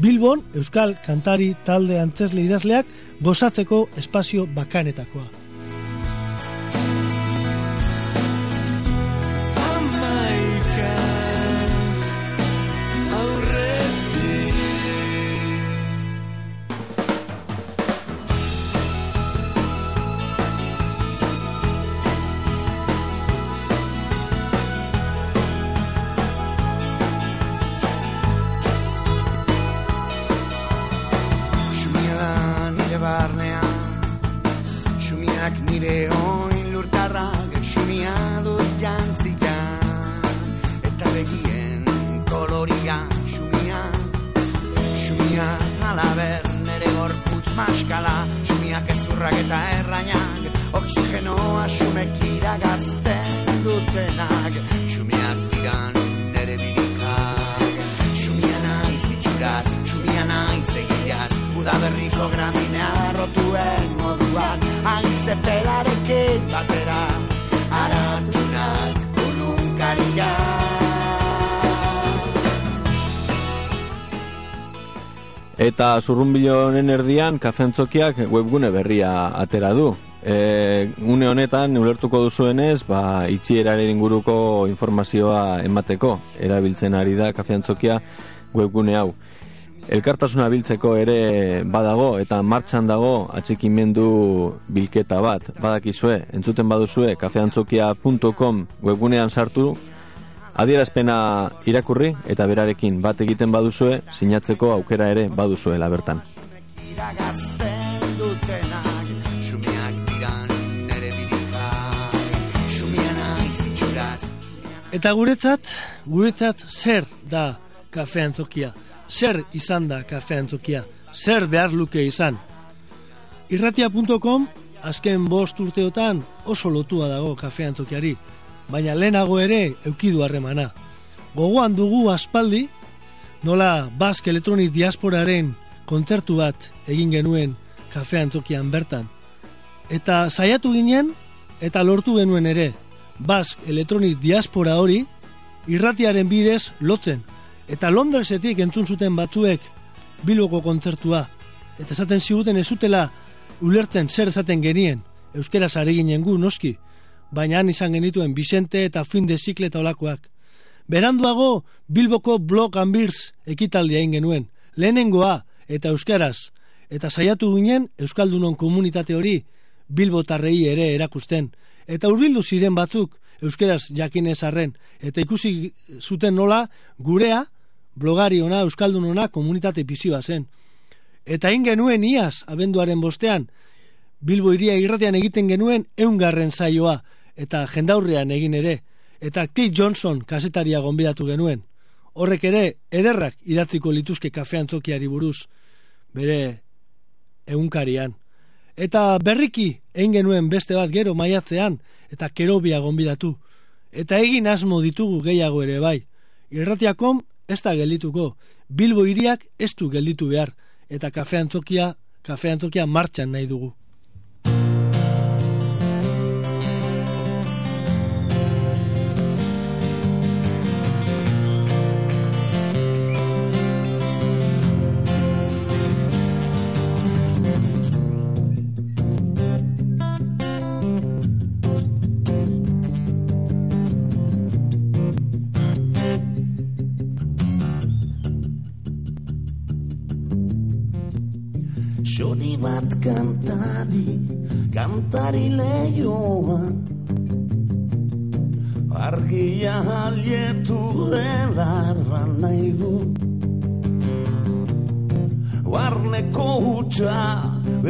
Bilbon, euskal kantari talde antzerle idazleak gozatzeko espazio bakanetakoa. Eta zurrunbilo honen erdian kafentzokiak webgune berria atera du. E, une honetan ulertuko duzuenez, ba, itxieraren inguruko informazioa emateko erabiltzen ari da kafeantzokia webgune hau. Elkartasuna biltzeko ere badago eta martxan dago atxikimendu bilketa bat. Badakizue, entzuten baduzue kafeantzokia.com webgunean sartu adierazpena irakurri eta berarekin bat egiten baduzue sinatzeko aukera ere baduzuela bertan. Eta guretzat, guretzat zer da kafe antzokia? Zer izan da kafe antzokia? Zer behar luke izan? Irratia.com azken bost urteotan oso lotua dago kafe antzokiari, baina lehenago ere eukidu harremana. Gogoan dugu aspaldi, nola Bask Electronic Diasporaren kontzertu bat egin genuen kafe antzokian bertan. Eta saiatu ginen, eta lortu genuen ere, Bask Electronic Diaspora hori irratiaren bidez lotzen. Eta Londresetik entzun zuten batzuek Bilboko kontzertua. Eta esaten ziguten ez zutela ulertzen zer esaten genien. Euskera ari ginen gu noski. Baina han izan genituen Vicente eta fin de zikle eta olakoak. Beranduago Bilboko Blog and Beers ekitaldia egin genuen. Lehenengoa eta euskaraz. Eta saiatu ginen Euskaldunon komunitate hori Bilbotarrei ere erakusten. Eta hurbildu ziren batzuk euskeraz jakinez arren. Eta ikusi zuten nola gurea, blogari ona, euskaldun ona, komunitate bizioa zen. Eta egin genuen iaz, abenduaren bostean, Bilbo iria irratean egiten genuen eungarren saioa, eta jendaurrean egin ere. Eta Kate Johnson kasetaria gonbidatu genuen. Horrek ere, ederrak idatziko lituzke kafean tzokiari buruz, bere egunkarian. Eta berriki egin genuen beste bat gero maiatzean, eta kerobia gonbidatu. Eta egin asmo ditugu gehiago ere bai. Irratiakom ez da geldituko, Bilbo iriak ez du gelditu behar, eta kafean tzokia, kafean tzokia martxan nahi dugu.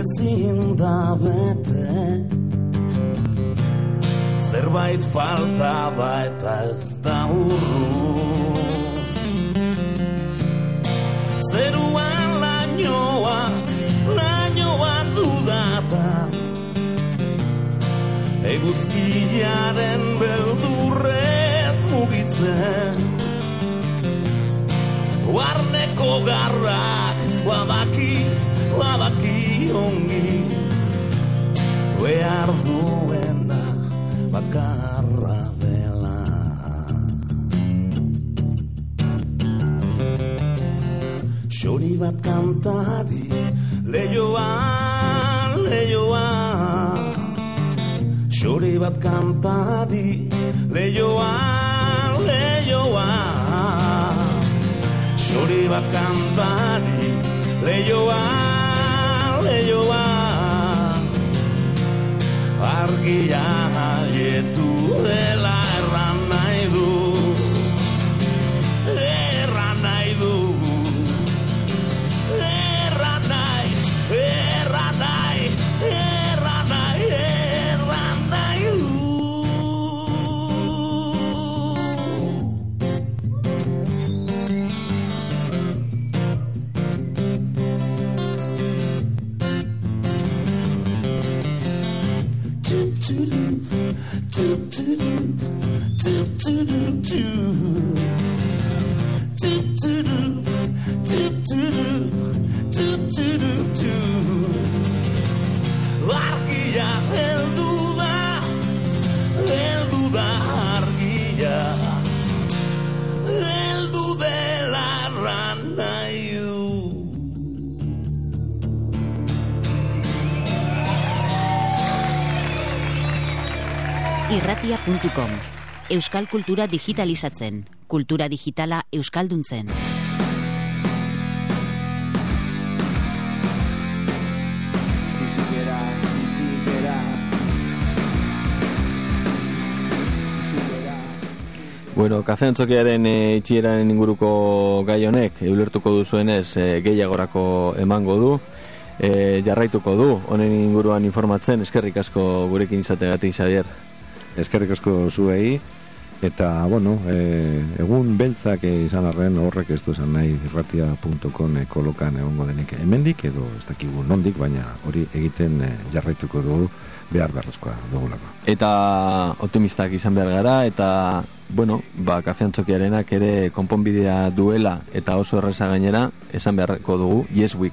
Bezin da bete Zerbait falta da eta ez da urru. Zeruan lainoa, lainoa dudata. Eguzkiaren beldurrez mugitzen. Guarneko garrak, behar duena bakarra dela. Xori bat kantari leioa, leioa. Xori bat kantari leioa, leioa. Xori bat kantari leioa, leioa leioa Argia haietu dela erran Euskal kultura digitalizatzen, kultura digitala euskalduntzen. Bizikera, bizikera Bueno, kafe antzokiaren e, itxieraren inguruko gai honek, eulertuko duzuenez e, gehiagorako emango du, e, jarraituko du, honen inguruan informatzen, eskerrik asko gurekin izategatik, Xavier. Eskerrik asko zuei, eta, bueno, e, egun beltzak izan arren horrek ez du esan nahi irratia.com kolokan egongo denik hemendik edo ez dakigu nondik, baina hori egiten e, jarraituko dugu behar beharrezkoa dugulako. Eta optimistak izan behar gara, eta, bueno, ba, kafe antzokiarenak ere konponbidea duela, eta oso erreza gainera, esan beharko dugu, yes we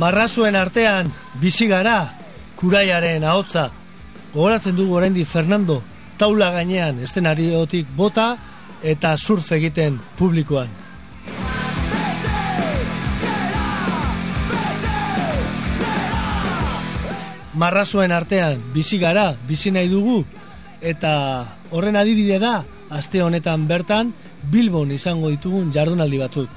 Marrazuen artean bizi gara kuraiaren ahotza. Gogoratzen dugu oraindik Fernando taula gainean estenariotik bota eta surf egiten publikoan. Marrazuen artean bizi gara, bizi nahi dugu eta horren adibide da aste honetan bertan Bilbon izango ditugun jardunaldi batzuk.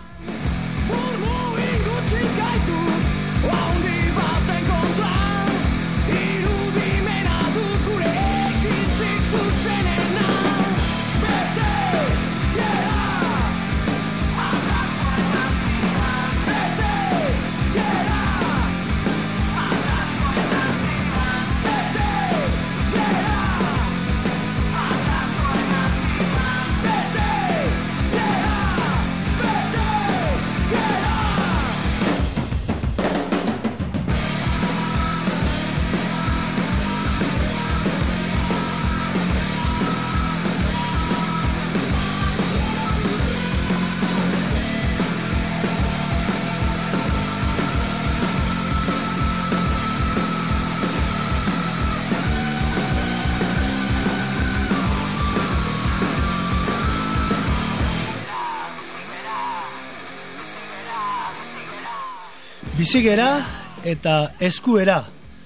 Bizigera eta eskuera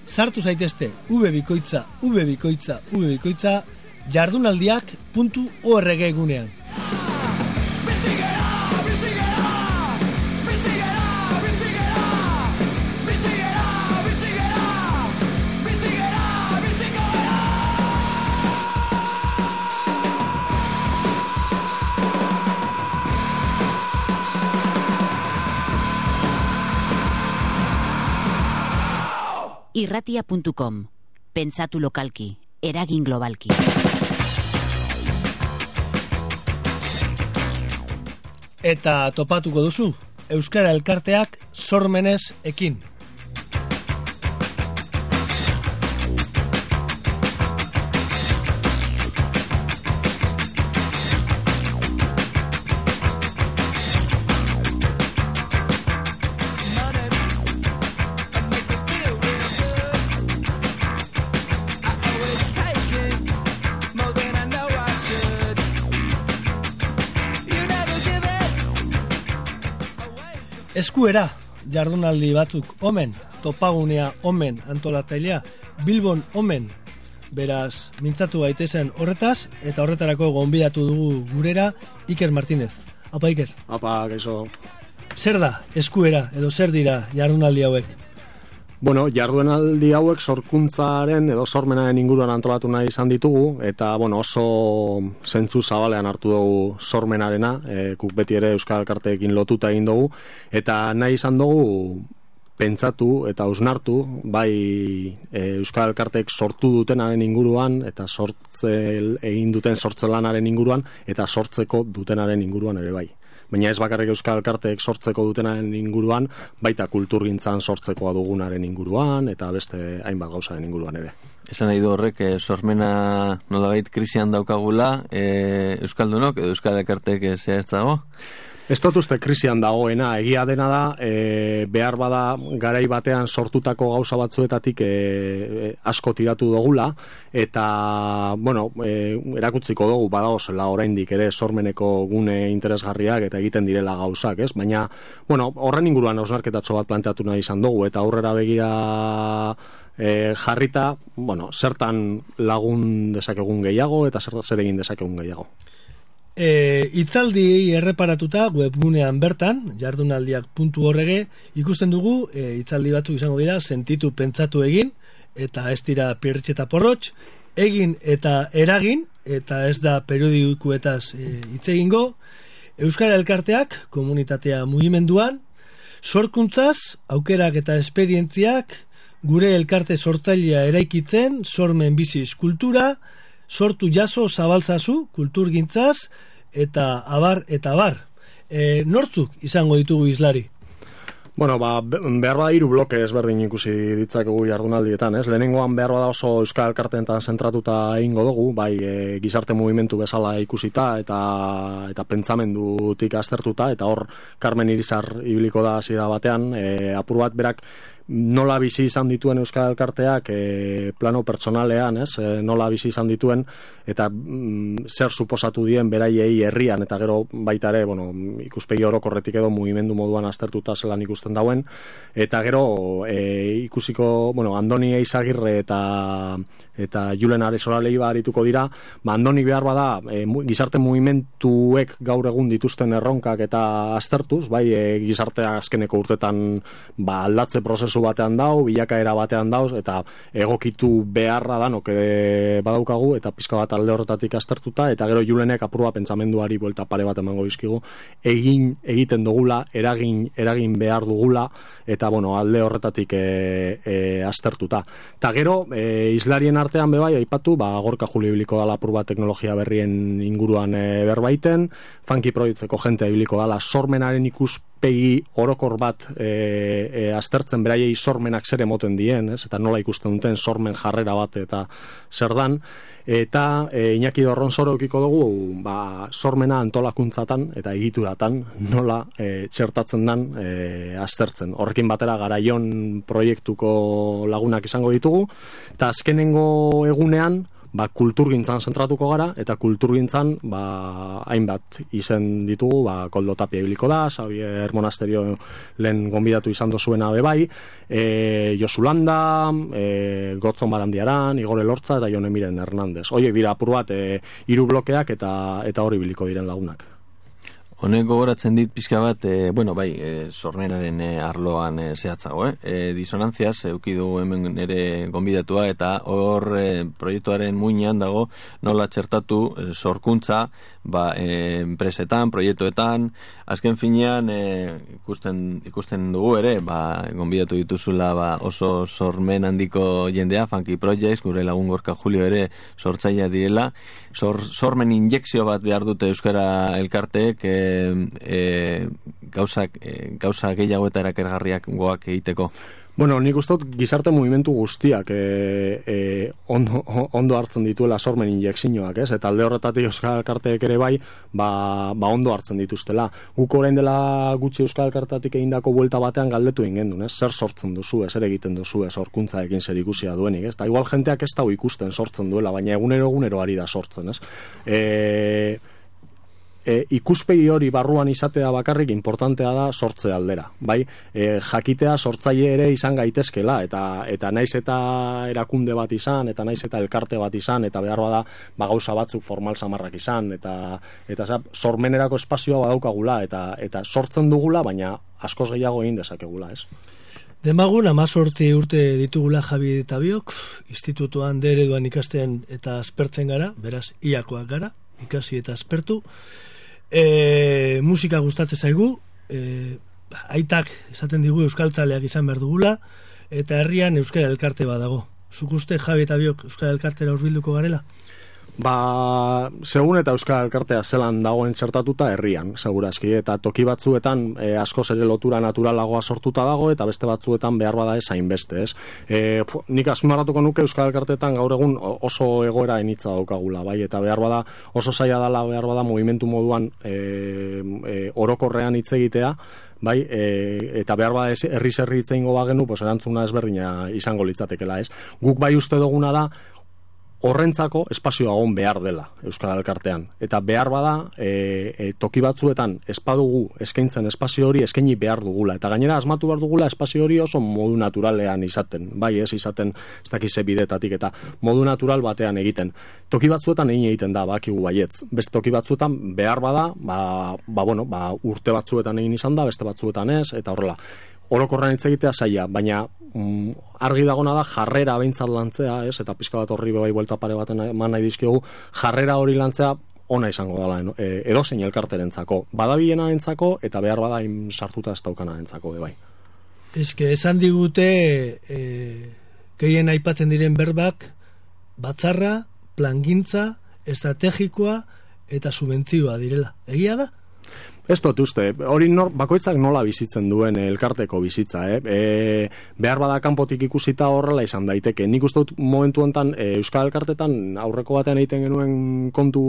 sartu zaitezte ube bikoitza, ube bikoitza, ube bikoitza jardunaldiak.org gunean. irratia.com Pentsatu lokalki, eragin globalki. Eta topatuko duzu, Euskara Elkarteak sormenez ekin. Eskuera, jardunaldi batzuk omen, topagunea omen antolatzailea, Bilbon omen, beraz, mintzatu gaitezen horretaz, eta horretarako gonbidatu dugu gurera Iker Martínez. Apa Iker, Apa, gaixo. zer da eskuera edo zer dira jardunaldi hauek? Bueno, jarduenaldi hauek sorkuntzaren edo sormenaren inguruan antolatu nahi izan ditugu, eta bueno, oso zentzu zabalean hartu dugu sormenarena, e, kuk beti ere Euskal Elkarteekin lotuta egin dugu, eta nahi izan dugu pentsatu eta ausnartu, bai e, Euskal Elkarteek sortu dutenaren inguruan, eta sortze egin duten sortzelanaren inguruan, eta sortzeko dutenaren inguruan ere bai baina ez bakarrik Euskal Elkarteek sortzeko dutenaren inguruan, baita kulturgintzan sortzekoa dugunaren inguruan, eta beste hainbat gauzaren inguruan ere. Esan nahi du horrek, e, sormena nolabait krisian daukagula, e, Euskaldunok Euskal Ekartek e, zea ez dago? Uste krisian dagoena, egia dena da, e, behar bada garai batean sortutako gauza batzuetatik e, e, asko tiratu dugula, eta, bueno, e, erakutziko dugu badago zela oraindik ere sormeneko gune interesgarriak eta egiten direla gauzak, ez? Baina, bueno, horren inguruan osnarketatxo bat planteatu nahi izan dugu, eta aurrera begira e, jarrita, bueno, zertan lagun dezakegun gehiago, eta zer, zer egin dezakegun gehiago. E, itzaldi erreparatuta webgunean bertan, jardunaldiak puntu horrege, ikusten dugu e, itzaldi batzuk izango dira, sentitu pentsatu egin, eta ez dira pirritxeta porrotx, egin eta eragin, eta ez da periodikuetaz e, hitz egingo, Euskara Elkarteak, komunitatea mugimenduan, sorkuntzaz, aukerak eta esperientziak, gure elkarte sortzailea eraikitzen, sormen biziz kultura, sortu jaso zabaltzazu, kulturgintzaz, eta abar eta abar. E, nortzuk izango ditugu islari? Bueno, ba, be- behar bada hiru bloke ezberdin ikusi ditzakegu jardunaldietan, ez? Lehenengoan behar bada oso Euskal Elkarteentan zentratuta egingo dugu, bai e, gizarte mugimendu bezala ikusita eta eta pentsamendutik aztertuta, eta hor Carmen Irizar ibiliko da hasiera batean, e, apur bat berak nola bizi izan dituen Euskal Elkarteak e, plano pertsonalean, ez? E, nola bizi izan dituen eta mm, zer suposatu dien beraiei herrian. Eta gero baita ere, bueno, ikuspegi orokorretik edo mugimendu moduan aztertuta zelan ikusten dauen. Eta gero e, ikusiko, bueno, Andoni Eizagirre eta eta Julen Aresola Leiba arituko dira, ba Andoni behar bada e, gizarte mugimenduek gaur egun dituzten erronkak eta aztertuz, bai e, gizartea azkeneko urtetan ba aldatze prozesu batean dau, bilakaera batean dauz eta egokitu beharra danok ere badaukagu eta pizka bat alde horretatik aztertuta eta gero Julenek apurua pentsamenduari buelta pare bat emango dizkigu egin egiten dugula, eragin eragin behar dugula eta bueno, alde horretatik e, e, aztertuta. Ta gero e, islarien artean bebai aipatu, ba Gorka Julio ibiliko dala apur teknologia berrien inguruan e, berbaiten, funky proiektzeko jente ibiliko dala sormenaren ikuspegi orokor bat e, e, aztertzen beraiei sormenak zer emoten dien, ez? eta nola ikusten duten sormen jarrera bat eta zer dan, eta e, Iñaki Dorron eukiko dugu ba, sormena antolakuntzatan eta egituratan nola e, txertatzen dan e, aztertzen. Horrekin batera garaion proiektuko lagunak izango ditugu, eta azkenengo egunean ba, kulturgintzan zentratuko gara, eta kulturgintzan ba, hainbat izen ditugu, ba, Koldo Tapia ibiliko da, Xavier Monasterio lehen gonbidatu izan dozuena bebai, e, Josulanda, e, Gotzon Barandiaran, Igor Elortza eta Jon Emiren Hernandez. Oie, dira apur bat, e, hiru blokeak eta eta hori biliko diren lagunak. Honek gogoratzen dit pixka bat, e, bueno, bai, e, sormenaren e, arloan e, zehatzago, eh? E, disonantziaz, euki du hemen ere gonbidatua, eta hor e, proiektuaren muinean dago nola txertatu e, sorkuntza, ba, e, enpresetan, proiektuetan, azken finean e, ikusten, ikusten dugu ere, ba, gonbidatu dituzula ba, oso sormen handiko jendea, Funky Projects, gure lagun gorka Julio ere sortzailea direla, sor, sormen injekzio bat behar dute Euskara elkarteek e, e, gauzak, e, gauza gehiago eta erakergarriak goak egiteko. Bueno, nik uste dut gizarte mugimendu guztiak e, e, ondo, ondo hartzen dituela sormen injekzioak, ez? Eta alde horretatik Euskal Elkarteek ere bai, ba, ba ondo hartzen dituztela. Guk orain dela gutxi Euskal Elkartatik egindako buelta batean galdetu egin ez? Zer sortzen duzu, zer egiten duzu, ez horkuntzaekin zer ikusia duenik, ez? Ta igual jenteak ez dago ikusten sortzen duela, baina egunero egunero ari da sortzen, ez? E, e, ikuspegi hori barruan izatea bakarrik importantea da sortze aldera, bai? E, jakitea sortzaile ere izan gaitezkela eta eta naiz eta erakunde bat izan eta naiz eta elkarte bat izan eta behar bada ba gauza batzuk formal samarrak izan eta eta za, sormenerako espazioa badaukagula eta eta sortzen dugula baina askoz gehiago egin dezakegula, ez? Demagun, amazorti urte ditugula Javi eta biok, institutuan de ereduan ikasten eta aspertzen gara, beraz, iakoak gara, ikasi eta aspertu. E, musika gustatzen zaigu, e, aitak esaten digu euskaltzaleak izan behar dugula, eta herrian euskara elkarte badago. Zuk uste Javi eta biok euskara elkartera urbilduko garela? Ba, segun eta Euskal Elkartea zelan dagoen txertatuta herrian, segurazki, eta toki batzuetan e, asko ere lotura naturalagoa sortuta dago, eta beste batzuetan behar bada ez hainbeste, ez? E, pu, nik azpimarratuko nuke Euskal Elkarteetan gaur egun oso egoera enitza daukagula, bai, eta behar bada oso zaila dela behar bada movimentu moduan e, e, orokorrean hitz egitea, bai, e, eta behar bada herri zerri hitz egingo bagenu, pues erantzuna ezberdina izango litzatekela, ez? Guk bai uste duguna da, horrentzako espazioa on behar dela Euskal Elkartean. Eta behar bada, e, e, toki batzuetan espadugu eskaintzen espazio hori eskaini behar dugula. Eta gainera asmatu behar dugula espazio hori oso modu naturalean izaten. Bai, ez izaten ez dakize bidetatik eta modu natural batean egiten. Toki batzuetan egin egiten da, bakigu baietz. Beste toki batzuetan behar bada, ba, ba, bueno, ba, urte batzuetan egin izan da, beste batzuetan ez, eta horrela orokorran hitz egitea zaila, baina mm, argi dagona da jarrera behintzat lantzea, ez? Eta pizka bat horri bai buelta pare baten eman nahi dizkiogu, jarrera hori lantzea ona izango dela e, edozein elkarterentzako. Badabilena entzako eta behar badain sartuta ez daukana entzako, bai. Eske, esan digute e, gehien aipatzen diren berbak batzarra, plangintza, estrategikoa eta subentzioa direla. Egia da? Ez dut uste, hori nor, bakoitzak nola bizitzen duen elkarteko bizitza, eh? E, behar bada kanpotik ikusita horrela izan daiteke. Nik uste dut momentu honetan e, Euskal Elkartetan aurreko batean egiten genuen kontu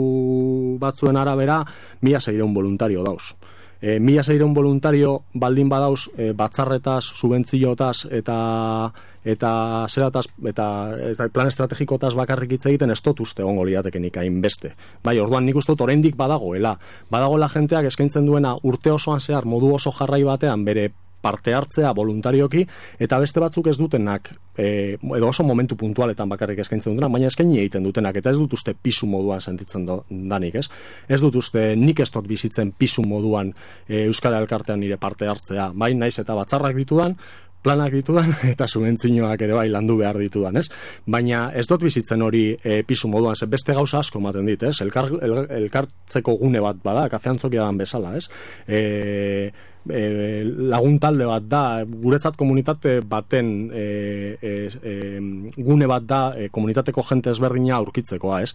batzuen arabera, mila zeireun voluntario dauz. E, mila zeireun voluntario baldin badauz e, batzarretaz, subentziotaz eta eta zerataz, eta, eta plan estrategikotaz bakarrik hitz egiten ez dut uste ongo liateken ikain beste. Bai, orduan nik uste oraindik badagoela. Badagoela jenteak eskaintzen duena urte osoan zehar modu oso jarrai batean bere parte hartzea voluntarioki eta beste batzuk ez dutenak e, edo oso momentu puntualetan bakarrik eskaintzen dutena, baina eskaini egiten dutenak eta ez dut uste pisu moduan sentitzen do, danik, ez? Ez dut uste nik ez dut bizitzen pisu moduan e, Euskara Elkartean nire parte hartzea, bai naiz eta batzarrak ditudan, planak ditudan eta subentzinoak ere bai landu behar ditudan, ez? Baina ez dut bizitzen hori e, pisu moduan, ze beste gauza asko ematen dit, ez? Elkar, el, elkartzeko gune bat bada, kafeantzokia dan bezala, ez? E, e, lagun talde bat da, guretzat komunitate baten e, e, e, gune bat da, e, komunitateko jente ezberdina aurkitzekoa, ez?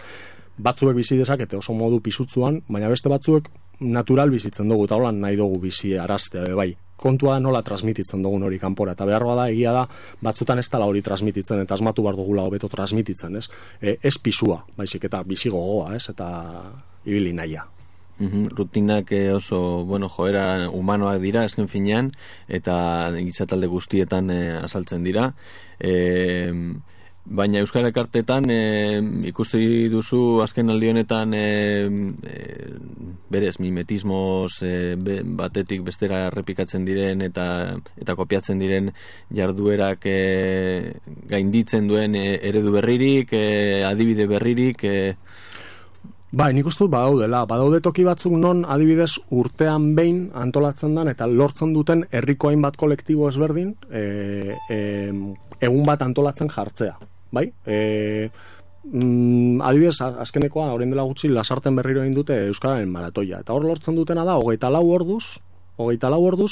Batzuek bizi dezakete oso modu pisutzuan, baina beste batzuek natural bizitzen dugu, eta holan nahi dugu bizi araztea, bai kontua nola transmititzen dugun hori kanpora eta behar da egia da batzutan ez dala hori transmititzen eta asmatu bar dugula hobeto transmititzen, ez? E, ez pisua, baizik eta bizi gogoa, ez? Eta ibili naia. Mm Rutinak eh, oso, bueno, joera humanoak dira, esken finean, eta gitzatalde guztietan eh, azaltzen dira. Eh, Baina Euskal Ekartetan e, ikusti duzu azken aldi honetan e, e, berez mimetismos e, batetik bestera errepikatzen diren eta eta kopiatzen diren jarduerak e, gainditzen duen e, eredu berririk, e, adibide berririk e, Bai, nik uste badaudela. Badaude toki batzuk non adibidez urtean behin antolatzen dan eta lortzen duten herriko hainbat kolektibo ezberdin e, e, egun bat antolatzen jartzea bai? E, mm, adibidez, azkenekoa, orain dela gutxi, lasarten berriro egin dute Euskararen maratoia. Eta hor lortzen dutena da, hogeita lau orduz, hogeita lau orduz,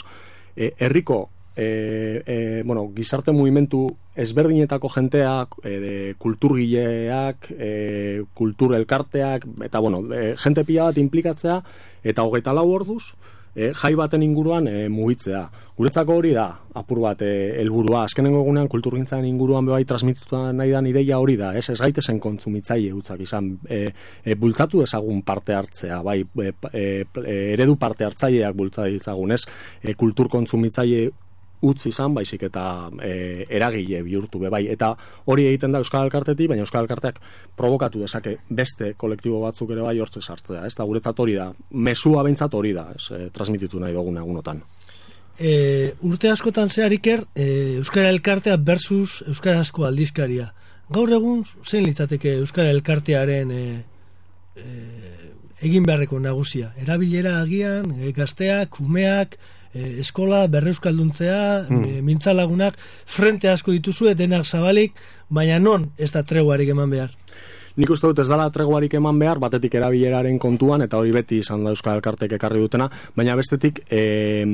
e, herriko e, e, bueno, gizarte movimentu ezberdinetako jenteak, e, kulturgileak, e, kultur elkarteak, eta bueno, e, jente pila bat implikatzea, eta hogeita lau orduz, e, jai baten inguruan e, mugitzea. Guretzako hori da, apur bat, e, helburua. Azkenengo egunean kulturgintzaren inguruan bebai transmituta nahi da ideia hori da, ez, ez gaitezen kontsumitzaile utzak izan, e, e, bultzatu ezagun parte hartzea, bai, e, e, eredu parte hartzaileak bultzatu ezagun, ez, e, kultur kontsumitzaile utzi izan, baizik eta e, eragile bihurtu be bai. Eta hori egiten da Euskal Elkartetik, baina Euskal Elkarteak provokatu dezake beste kolektibo batzuk ere bai hortze sartzea. Ez da guretzat hori da, mesua behintzat hori da, ez, e, transmititu nahi dugun egunotan. E, urte askotan zehariker, e, Euskara Elkartea versus Euskarazko aldizkaria. Gaur egun, zein litzateke Euskara Elkartearen e, e, egin beharreko nagusia? Erabilera agian, e, gazteak, umeak, e, eskola, berreuskalduntzea, Hmm. e, mintzalagunak, frente asko dituzue, denak zabalik, baina non ez da treguarik eman behar? Nik uste dut ez dala treguarik eman behar, batetik erabileraren kontuan, eta hori beti izan da Euskal Elkartek ekarri dutena, baina bestetik, e,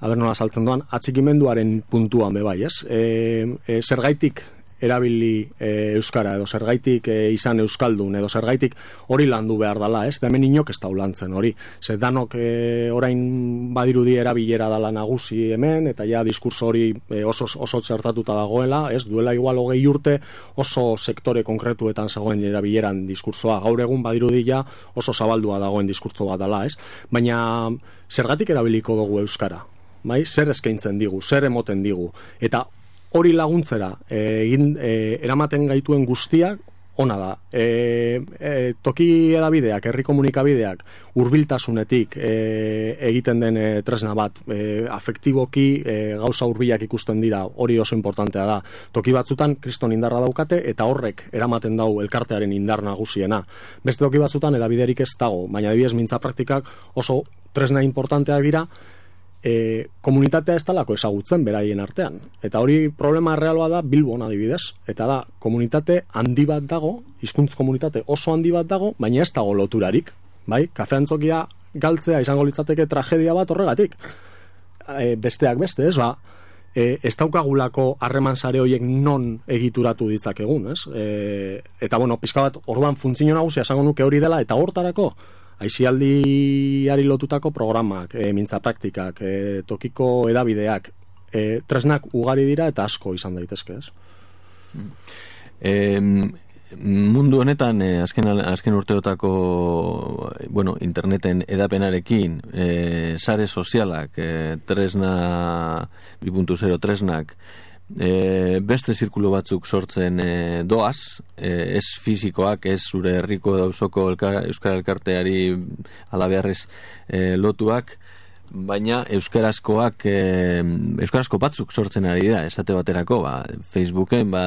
aber nola saltzen doan, atxikimenduaren puntuan be bai, ez? E, e, zergaitik erabili e, Euskara, edo zergaitik e, izan Euskaldun, edo zergaitik hori landu behar dala, ez? Hemen inok ez da hori. Zer danok e, orain badirudi erabilera dala nagusi hemen, eta ja diskurso hori oso, oso txertatuta dagoela, ez? Duela igual hogei urte oso sektore konkretuetan zegoen erabileran diskursoa. Gaur egun badirudi ja oso zabaldua dagoen diskurtso bat dala, ez? Baina zergatik erabiliko dugu Euskara? Bai? Zer eskaintzen digu, zer emoten digu. Eta hori laguntzera eh, egin e, eramaten gaituen guztiak ona da. E, e, toki edabideak, herri komunikabideak, hurbiltasunetik e, egiten den e, tresna bat, e, afektiboki e, gauza hurbilak ikusten dira, hori oso importantea da. Toki batzutan kriston indarra daukate eta horrek eramaten dau elkartearen indar nagusiena. Beste toki batzutan edabiderik ez dago, baina adibidez mintza praktikak oso tresna importanteak dira, e, komunitatea ez talako ezagutzen beraien artean. Eta hori problema realoa da Bilbon adibidez. Eta da, komunitate handi bat dago, hizkuntz komunitate oso handi bat dago, baina ez dago loturarik. Bai? Kafeantzokia galtzea izango litzateke tragedia bat horregatik. E, besteak beste, ez ba, e, ez daukagulako harreman sare horiek non egituratu ditzakegun, ez? E, eta bueno, pizka bat orduan funtzio nagusia esango nuke hori dela eta hortarako aizialdiari lotutako programak, e, mintza praktikak, e, tokiko edabideak, e, tresnak ugari dira eta asko izan daitezke, ez? E, mundu honetan, eh, azken, azken urteotako bueno, interneten edapenarekin, eh, sare sozialak, eh, tresna, 2.0 tresnak, e, beste zirkulo batzuk sortzen e, doaz, e, ez fizikoak, ez zure herriko dauzoko elka, Euskal Elkarteari alabearrez e, lotuak, baina euskarazkoak e, euskarazko batzuk sortzen ari dira esate baterako ba, Facebooken ba,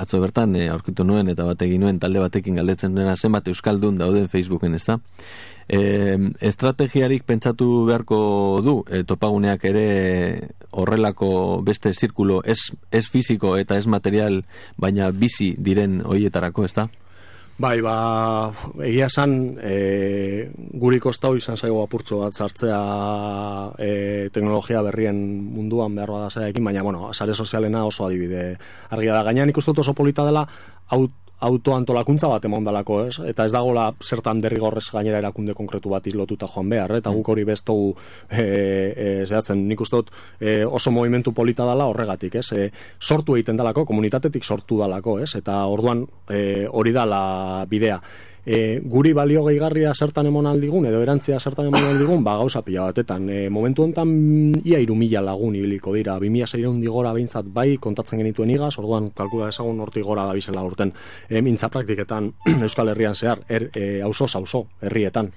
atzo bertan e, aurkitu nuen eta bat egin nuen talde batekin galdetzen duena zenbat euskaldun dauden Facebooken ezta e, estrategiarik pentsatu beharko du e, topaguneak ere horrelako beste zirkulo ez, ez fiziko eta ez material baina bizi diren hoietarako ezta Bai, ba, egia esan, e, guri kostau izan zaigo apurtxo bat sartzea e, teknologia berrien munduan behar bada zaiakin, baina, bueno, sare sozialena oso adibide argia da. Gainan ikusten oso polita dela, aut, autoantolakuntza bat emon dalako, ez? Eta ez dagola zertan derrigorrez gainera erakunde konkretu bat lotuta joan behar, eta guk hori bestogu e, e, zehatzen, nik uste dut e, oso movimentu polita dela horregatik, ez? E, sortu egiten dalako, komunitatetik sortu dalako, ez? Eta orduan e, hori dala bidea. E, guri balio gehigarria zertan emon aldigun, edo erantzia zertan emon aldigun, ba gauza pila batetan. E, momentu honetan ia irumila lagun ibiliko dira, 2006 digora behintzat bai kontatzen genituen igaz, orduan kalkula ezagun horti gora da bizela urten. E, mintza praktiketan Euskal Herrian zehar, er, e, auzo auzo herrietan.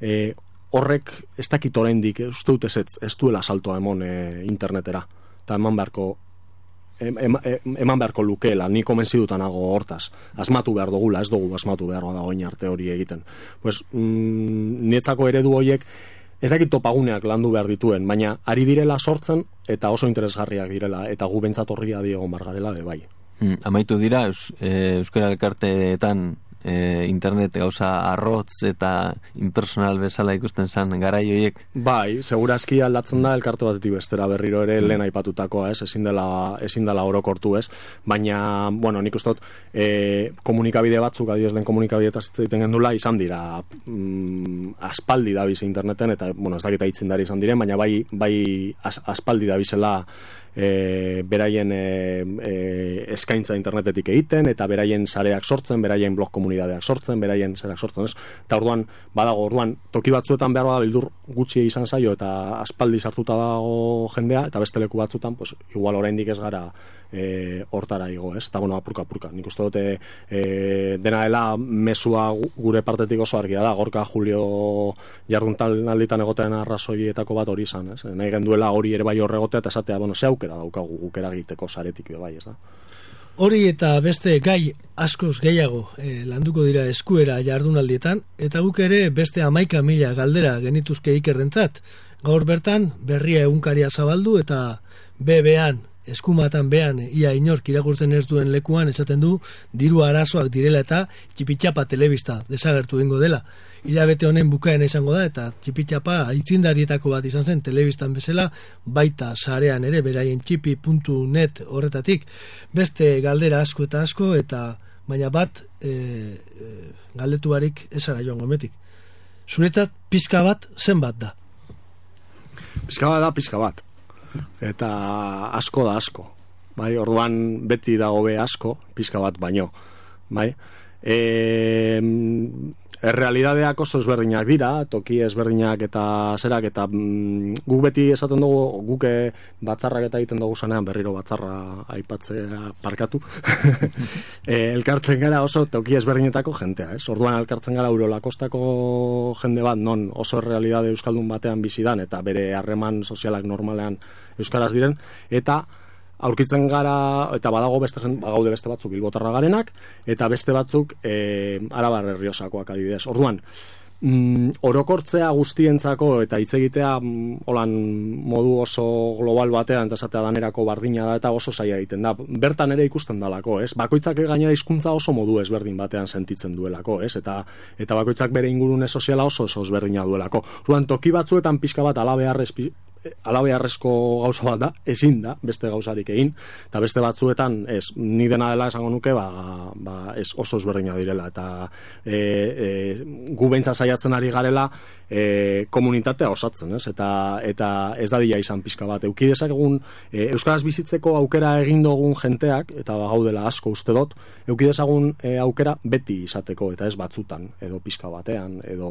E, horrek ez dakit oraindik uste dut ez, ez duela saltoa emon e, internetera. Eta eman beharko em, em, em, eman beharko lukeela, ni komenzidutan nago hortaz. Asmatu behar dugula, ez dugu asmatu behar dagoen arte hori egiten. Pues, mm, nietzako eredu horiek ez dakit topaguneak landu behar dituen, baina ari direla sortzen eta oso interesgarriak direla, eta gu bentsat horria diego margarela de bai. Hmm, amaitu dira, Eus, e, Euskara Elkarteetan e, internet gauza arrotz eta impersonal bezala ikusten zan garai horiek. Bai, segurazki aldatzen da elkartu batetik bestera. Berriro ere lehen aipatutakoa, ez, ezin dela, ezin dela orokortu, ez, baina, bueno, nik uste dut, e, komunikabide batzuk, adibidez lehen komunikabide egiten gendula, izan dira mm, aspaldi da bizi interneten, eta, bueno, ez dakita itzen dari izan diren, baina bai, bai as, aspaldi da bizela e, beraien e, e, eskaintza internetetik egiten, eta beraien sareak sortzen, beraien blog komunidadeak sortzen, beraien sareak sortzen, ez? Eta orduan, badago, orduan, toki batzuetan behar bada bildur gutxi izan zaio, eta aspaldi sartuta dago jendea, eta beste leku batzutan, pues, igual oraindik ez gara e, hortara igo, ez? Eta, bueno, apurka, apurka. Nik uste dute e, dena dela mesua gu- gure partetik oso argia da, gorka Julio jarduntal alditan egotean arrazoietako bat hori izan, ez? Nahi genduela hori ere bai horregotea eta esatea, bueno, ze aukera daukagu guk eragiteko saretik be bai, ez da? Hori eta beste gai askoz gehiago e, landuko dira eskuera jardunaldietan, eta guk ere beste amaika mila galdera genituzke ikerrentzat. Gaur bertan, berria egunkaria zabaldu eta bebean, eskumatan bean, ia inork irakurtzen ez duen lekuan esaten du diru arazoak direla eta txipitxapa telebista desagertu egingo dela. Hilabete honen bukaena izango da eta txipitxapa aitzindarietako bat izan zen telebistan bezala baita sarean ere beraien txipi.net horretatik beste galdera asko eta asko eta baina bat e, e, galdetu barik esara joan gometik. Zuretat pizka bat zenbat da? Pizka bat da, pizka bat. Eta asko da asko. Bai, orduan beti dago be asko, pizka bat baino. Bai? E, errealidadeak oso ezberdinak dira, toki ezberdinak eta zerak, eta mm, guk beti esaten dugu, guk eh, batzarrak eta egiten dugu zanean, berriro batzarra aipatzea parkatu, e, elkartzen gara oso toki ezberdinetako jentea, ez? Orduan elkartzen gara Eurolakostako jende bat, non oso errealidade euskaldun batean bizidan, eta bere harreman sozialak normalean euskaraz diren, eta aurkitzen gara eta badago beste jen, bagaude beste batzuk bilbotarra garenak eta beste batzuk e, arabar herriosakoak adibidez. Orduan, mm, orokortzea guztientzako eta hitz egitea mm, holan modu oso global batean eta esatea danerako bardina da eta oso saia egiten da. Bertan ere ikusten dalako, ez? Bakoitzak gainera hizkuntza oso modu ezberdin batean sentitzen duelako, ez? Eta eta bakoitzak bere ingurune soziala oso oso ezberdina duelako. Orduan toki batzuetan pixka bat alabeharrez alabeharrezko gauza bat da, ezin da, beste gauzarik egin, eta beste batzuetan, ez, ni dena dela esango nuke, ba, ba ez oso ezberdina direla, eta e, e, gu beintza saiatzen ari garela, e, komunitatea osatzen, ez? Eta, eta ez da dila izan pixka bat. Euki dezakegun, e, Euskaraz bizitzeko aukera egin dugun jenteak, eta ba, gaudela asko uste dut, euki dezagun e, aukera beti izateko, eta ez batzutan, edo pixka batean, edo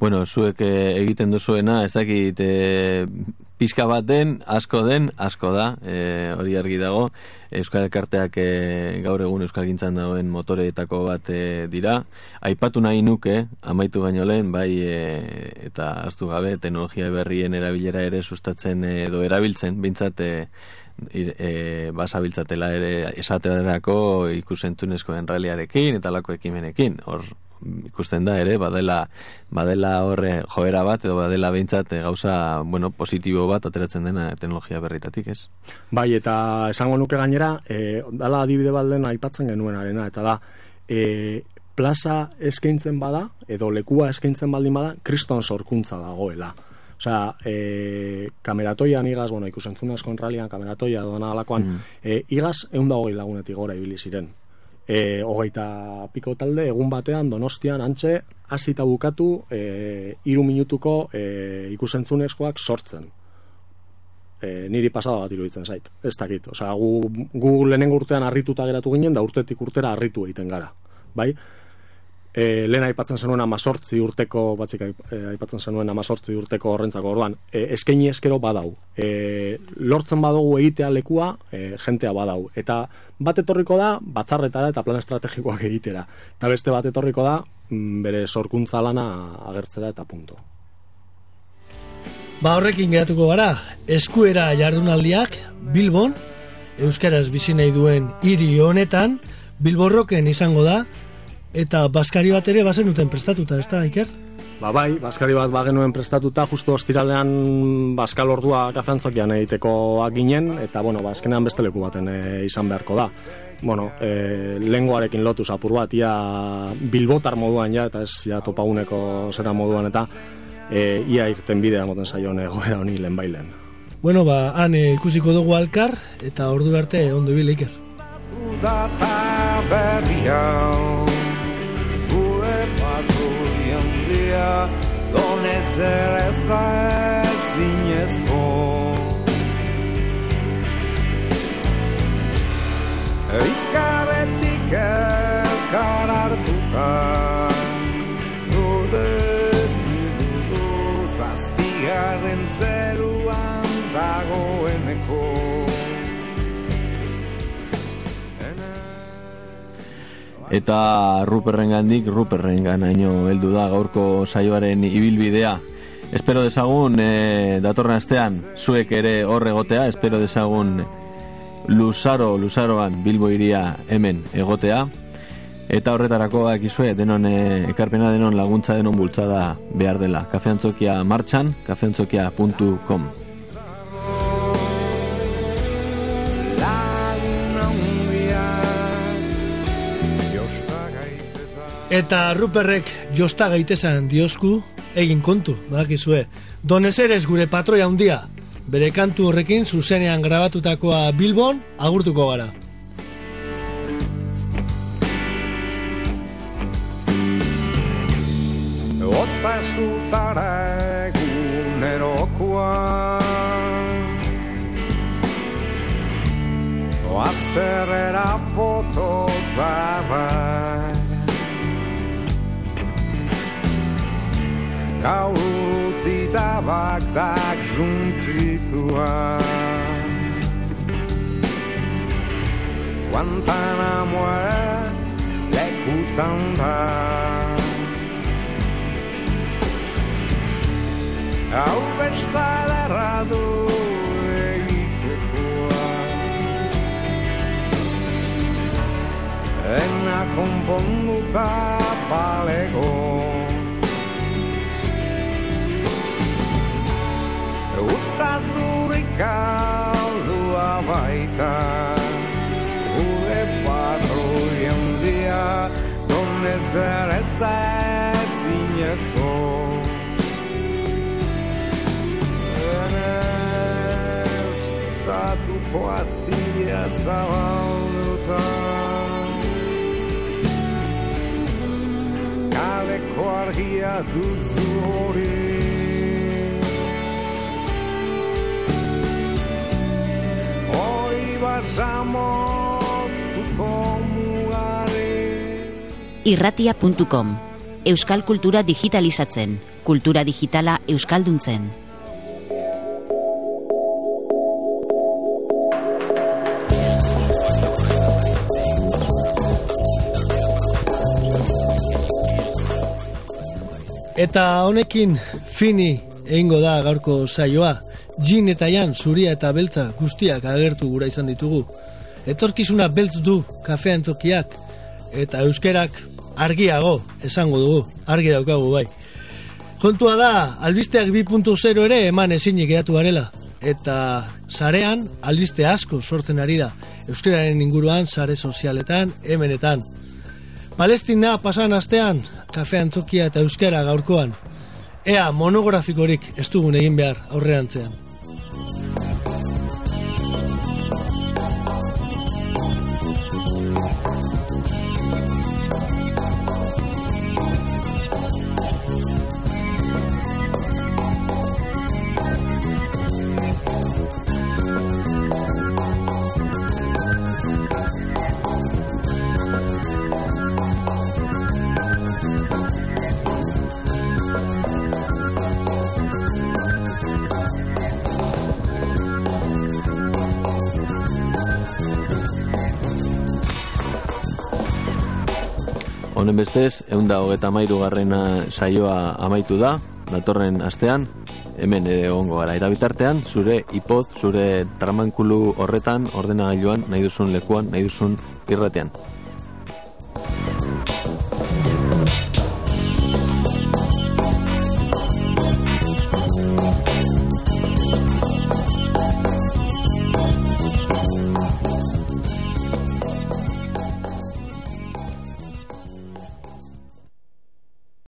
Bueno, zuek eh, egiten duzuena, ez dakit eh, pizka bat den, asko den, asko da, eh, hori argi dago. Euskal Elkarteak eh, gaur egun Euskal Gintzan dagoen motoreetako bat eh, dira. Aipatu nahi nuke, amaitu baino lehen, bai eh, eta aztu gabe, teknologia berrien erabilera ere sustatzen edo erabiltzen, bintzat i- e, basabiltzatela ere esaterako ikusentunezkoen realiarekin eta lako ekimenekin. Hor ikusten da ere, badela, badela horre joera bat, edo badela behintzat eh, gauza, bueno, positibo bat ateratzen dena teknologia berritatik, ez? Bai, eta esango nuke gainera, e, dala adibide balden aipatzen genuenarena, eta da, e, plaza eskaintzen bada, edo lekua eskaintzen baldin bada, kriston sorkuntza dagoela. Osea, e, kameratoian igaz, bueno, ikusentzunezko enralian, kameratoia doana alakoan, Mm. e, igaz egun da hogei lagunetik gora ibili ziren. E, hogeita piko talde, egun batean, donostian, antxe, hasita bukatu, e, iru minutuko e, ikusentzunezkoak sortzen e, niri pasada bat iruditzen zait. Ez dakit. Osea, gu, gu lehenengo urtean harrituta geratu ginen, da urtetik urtera harritu egiten gara. Bai? E, lehen aipatzen zenuen amazortzi urteko, batzik aip- e, aipatzen zenuen amazortzi urteko horrentzako orduan, e, eskaini eskero badau. E, lortzen badugu egitea lekua, e, jentea badau. Eta bat etorriko da, batzarretara eta plan estrategikoak egitera. Eta beste bat etorriko da, mm, bere sorkuntza lana agertzera eta punto. Ba horrekin geratuko gara, eskuera jardunaldiak Bilbon, Euskaraz bizi nahi duen hiri honetan, Bilborroken izango da, eta baskari bat ere bazen duten prestatuta, ez da, Iker? Ba bai, baskari bat bagenuen prestatuta, justu ostiralean baskal ordua kazantzakian egiteko ginen, eta bueno, ba, azkenean beste leku baten e, izan beharko da. Bueno, e, lenguarekin lotu apur bat, ia bilbotar moduan ja, eta ez ja topaguneko zera moduan, eta e, ia irten bidea moten zaion egoera honi lehen bailen. Bueno, ba, han ikusiko dugu alkar, eta ordu arte ondo ibili, Iker. Bakur jandia Donez zer ez da ezinezko Izkabetik elkar hartuka Dude dudu Zazpigarren zeruan dagoeneko Eta Ruperren gandik, Ruperren ganaino heldu da gaurko saioaren ibilbidea. Espero dezagun e, datorren astean zuek ere hor egotea, espero dezagun Luzaro, Luzaroan Bilbo iria hemen egotea. Eta horretarako akizue denon e, ekarpena denon laguntza denon bultzada behar dela. Kafeantzokia martxan, kafeantzokia.com Eta Ruperrek josta gaitezan diosku, egin kontu, badakizue. Donez eres gure patroia handia. Bere kantu horrekin zuzenean grabatutakoa Bilbon agurtuko gara. Ota zutara egunerokoa Oazterrera foto zarra Gaur utzita baktak zuntzitua Guantanamoa lekutan da Hau bestadarra du egitekoa Ena konponduta palego Uta zurik aldua baita Gure patroien dia Donez ere ez da ezinezko Estatuko atia zabalduta Kaleko argia duzu Hori irratia.com Euskal kultura digitalizatzen, kultura digitala euskalduntzen. Eta honekin fini egingo da gaurko saioa. Jin eta Jan zuria eta beltza guztiak agertu gura izan ditugu. Etorkizuna beltz du kafean tokiak eta euskerak argiago esango dugu, argi daukagu bai. Kontua da, albisteak 2.0 ere eman ezinik geratu garela. Eta sarean, albiste asko sortzen ari da. Euskararen inguruan, sare sozialetan, hemenetan. Palestina pasan astean, kafean tokia eta euskara gaurkoan. Ea monografikorik ez dugun egin behar aurrerantzean. Bestez, eunda hogeta mairu garrena saioa amaitu da, datorren astean, hemen ere egongo gara. Eta bitartean, zure ipod, zure tramankulu horretan, ordenagailuan, nahi duzun lekuan, nahi duzun irratean.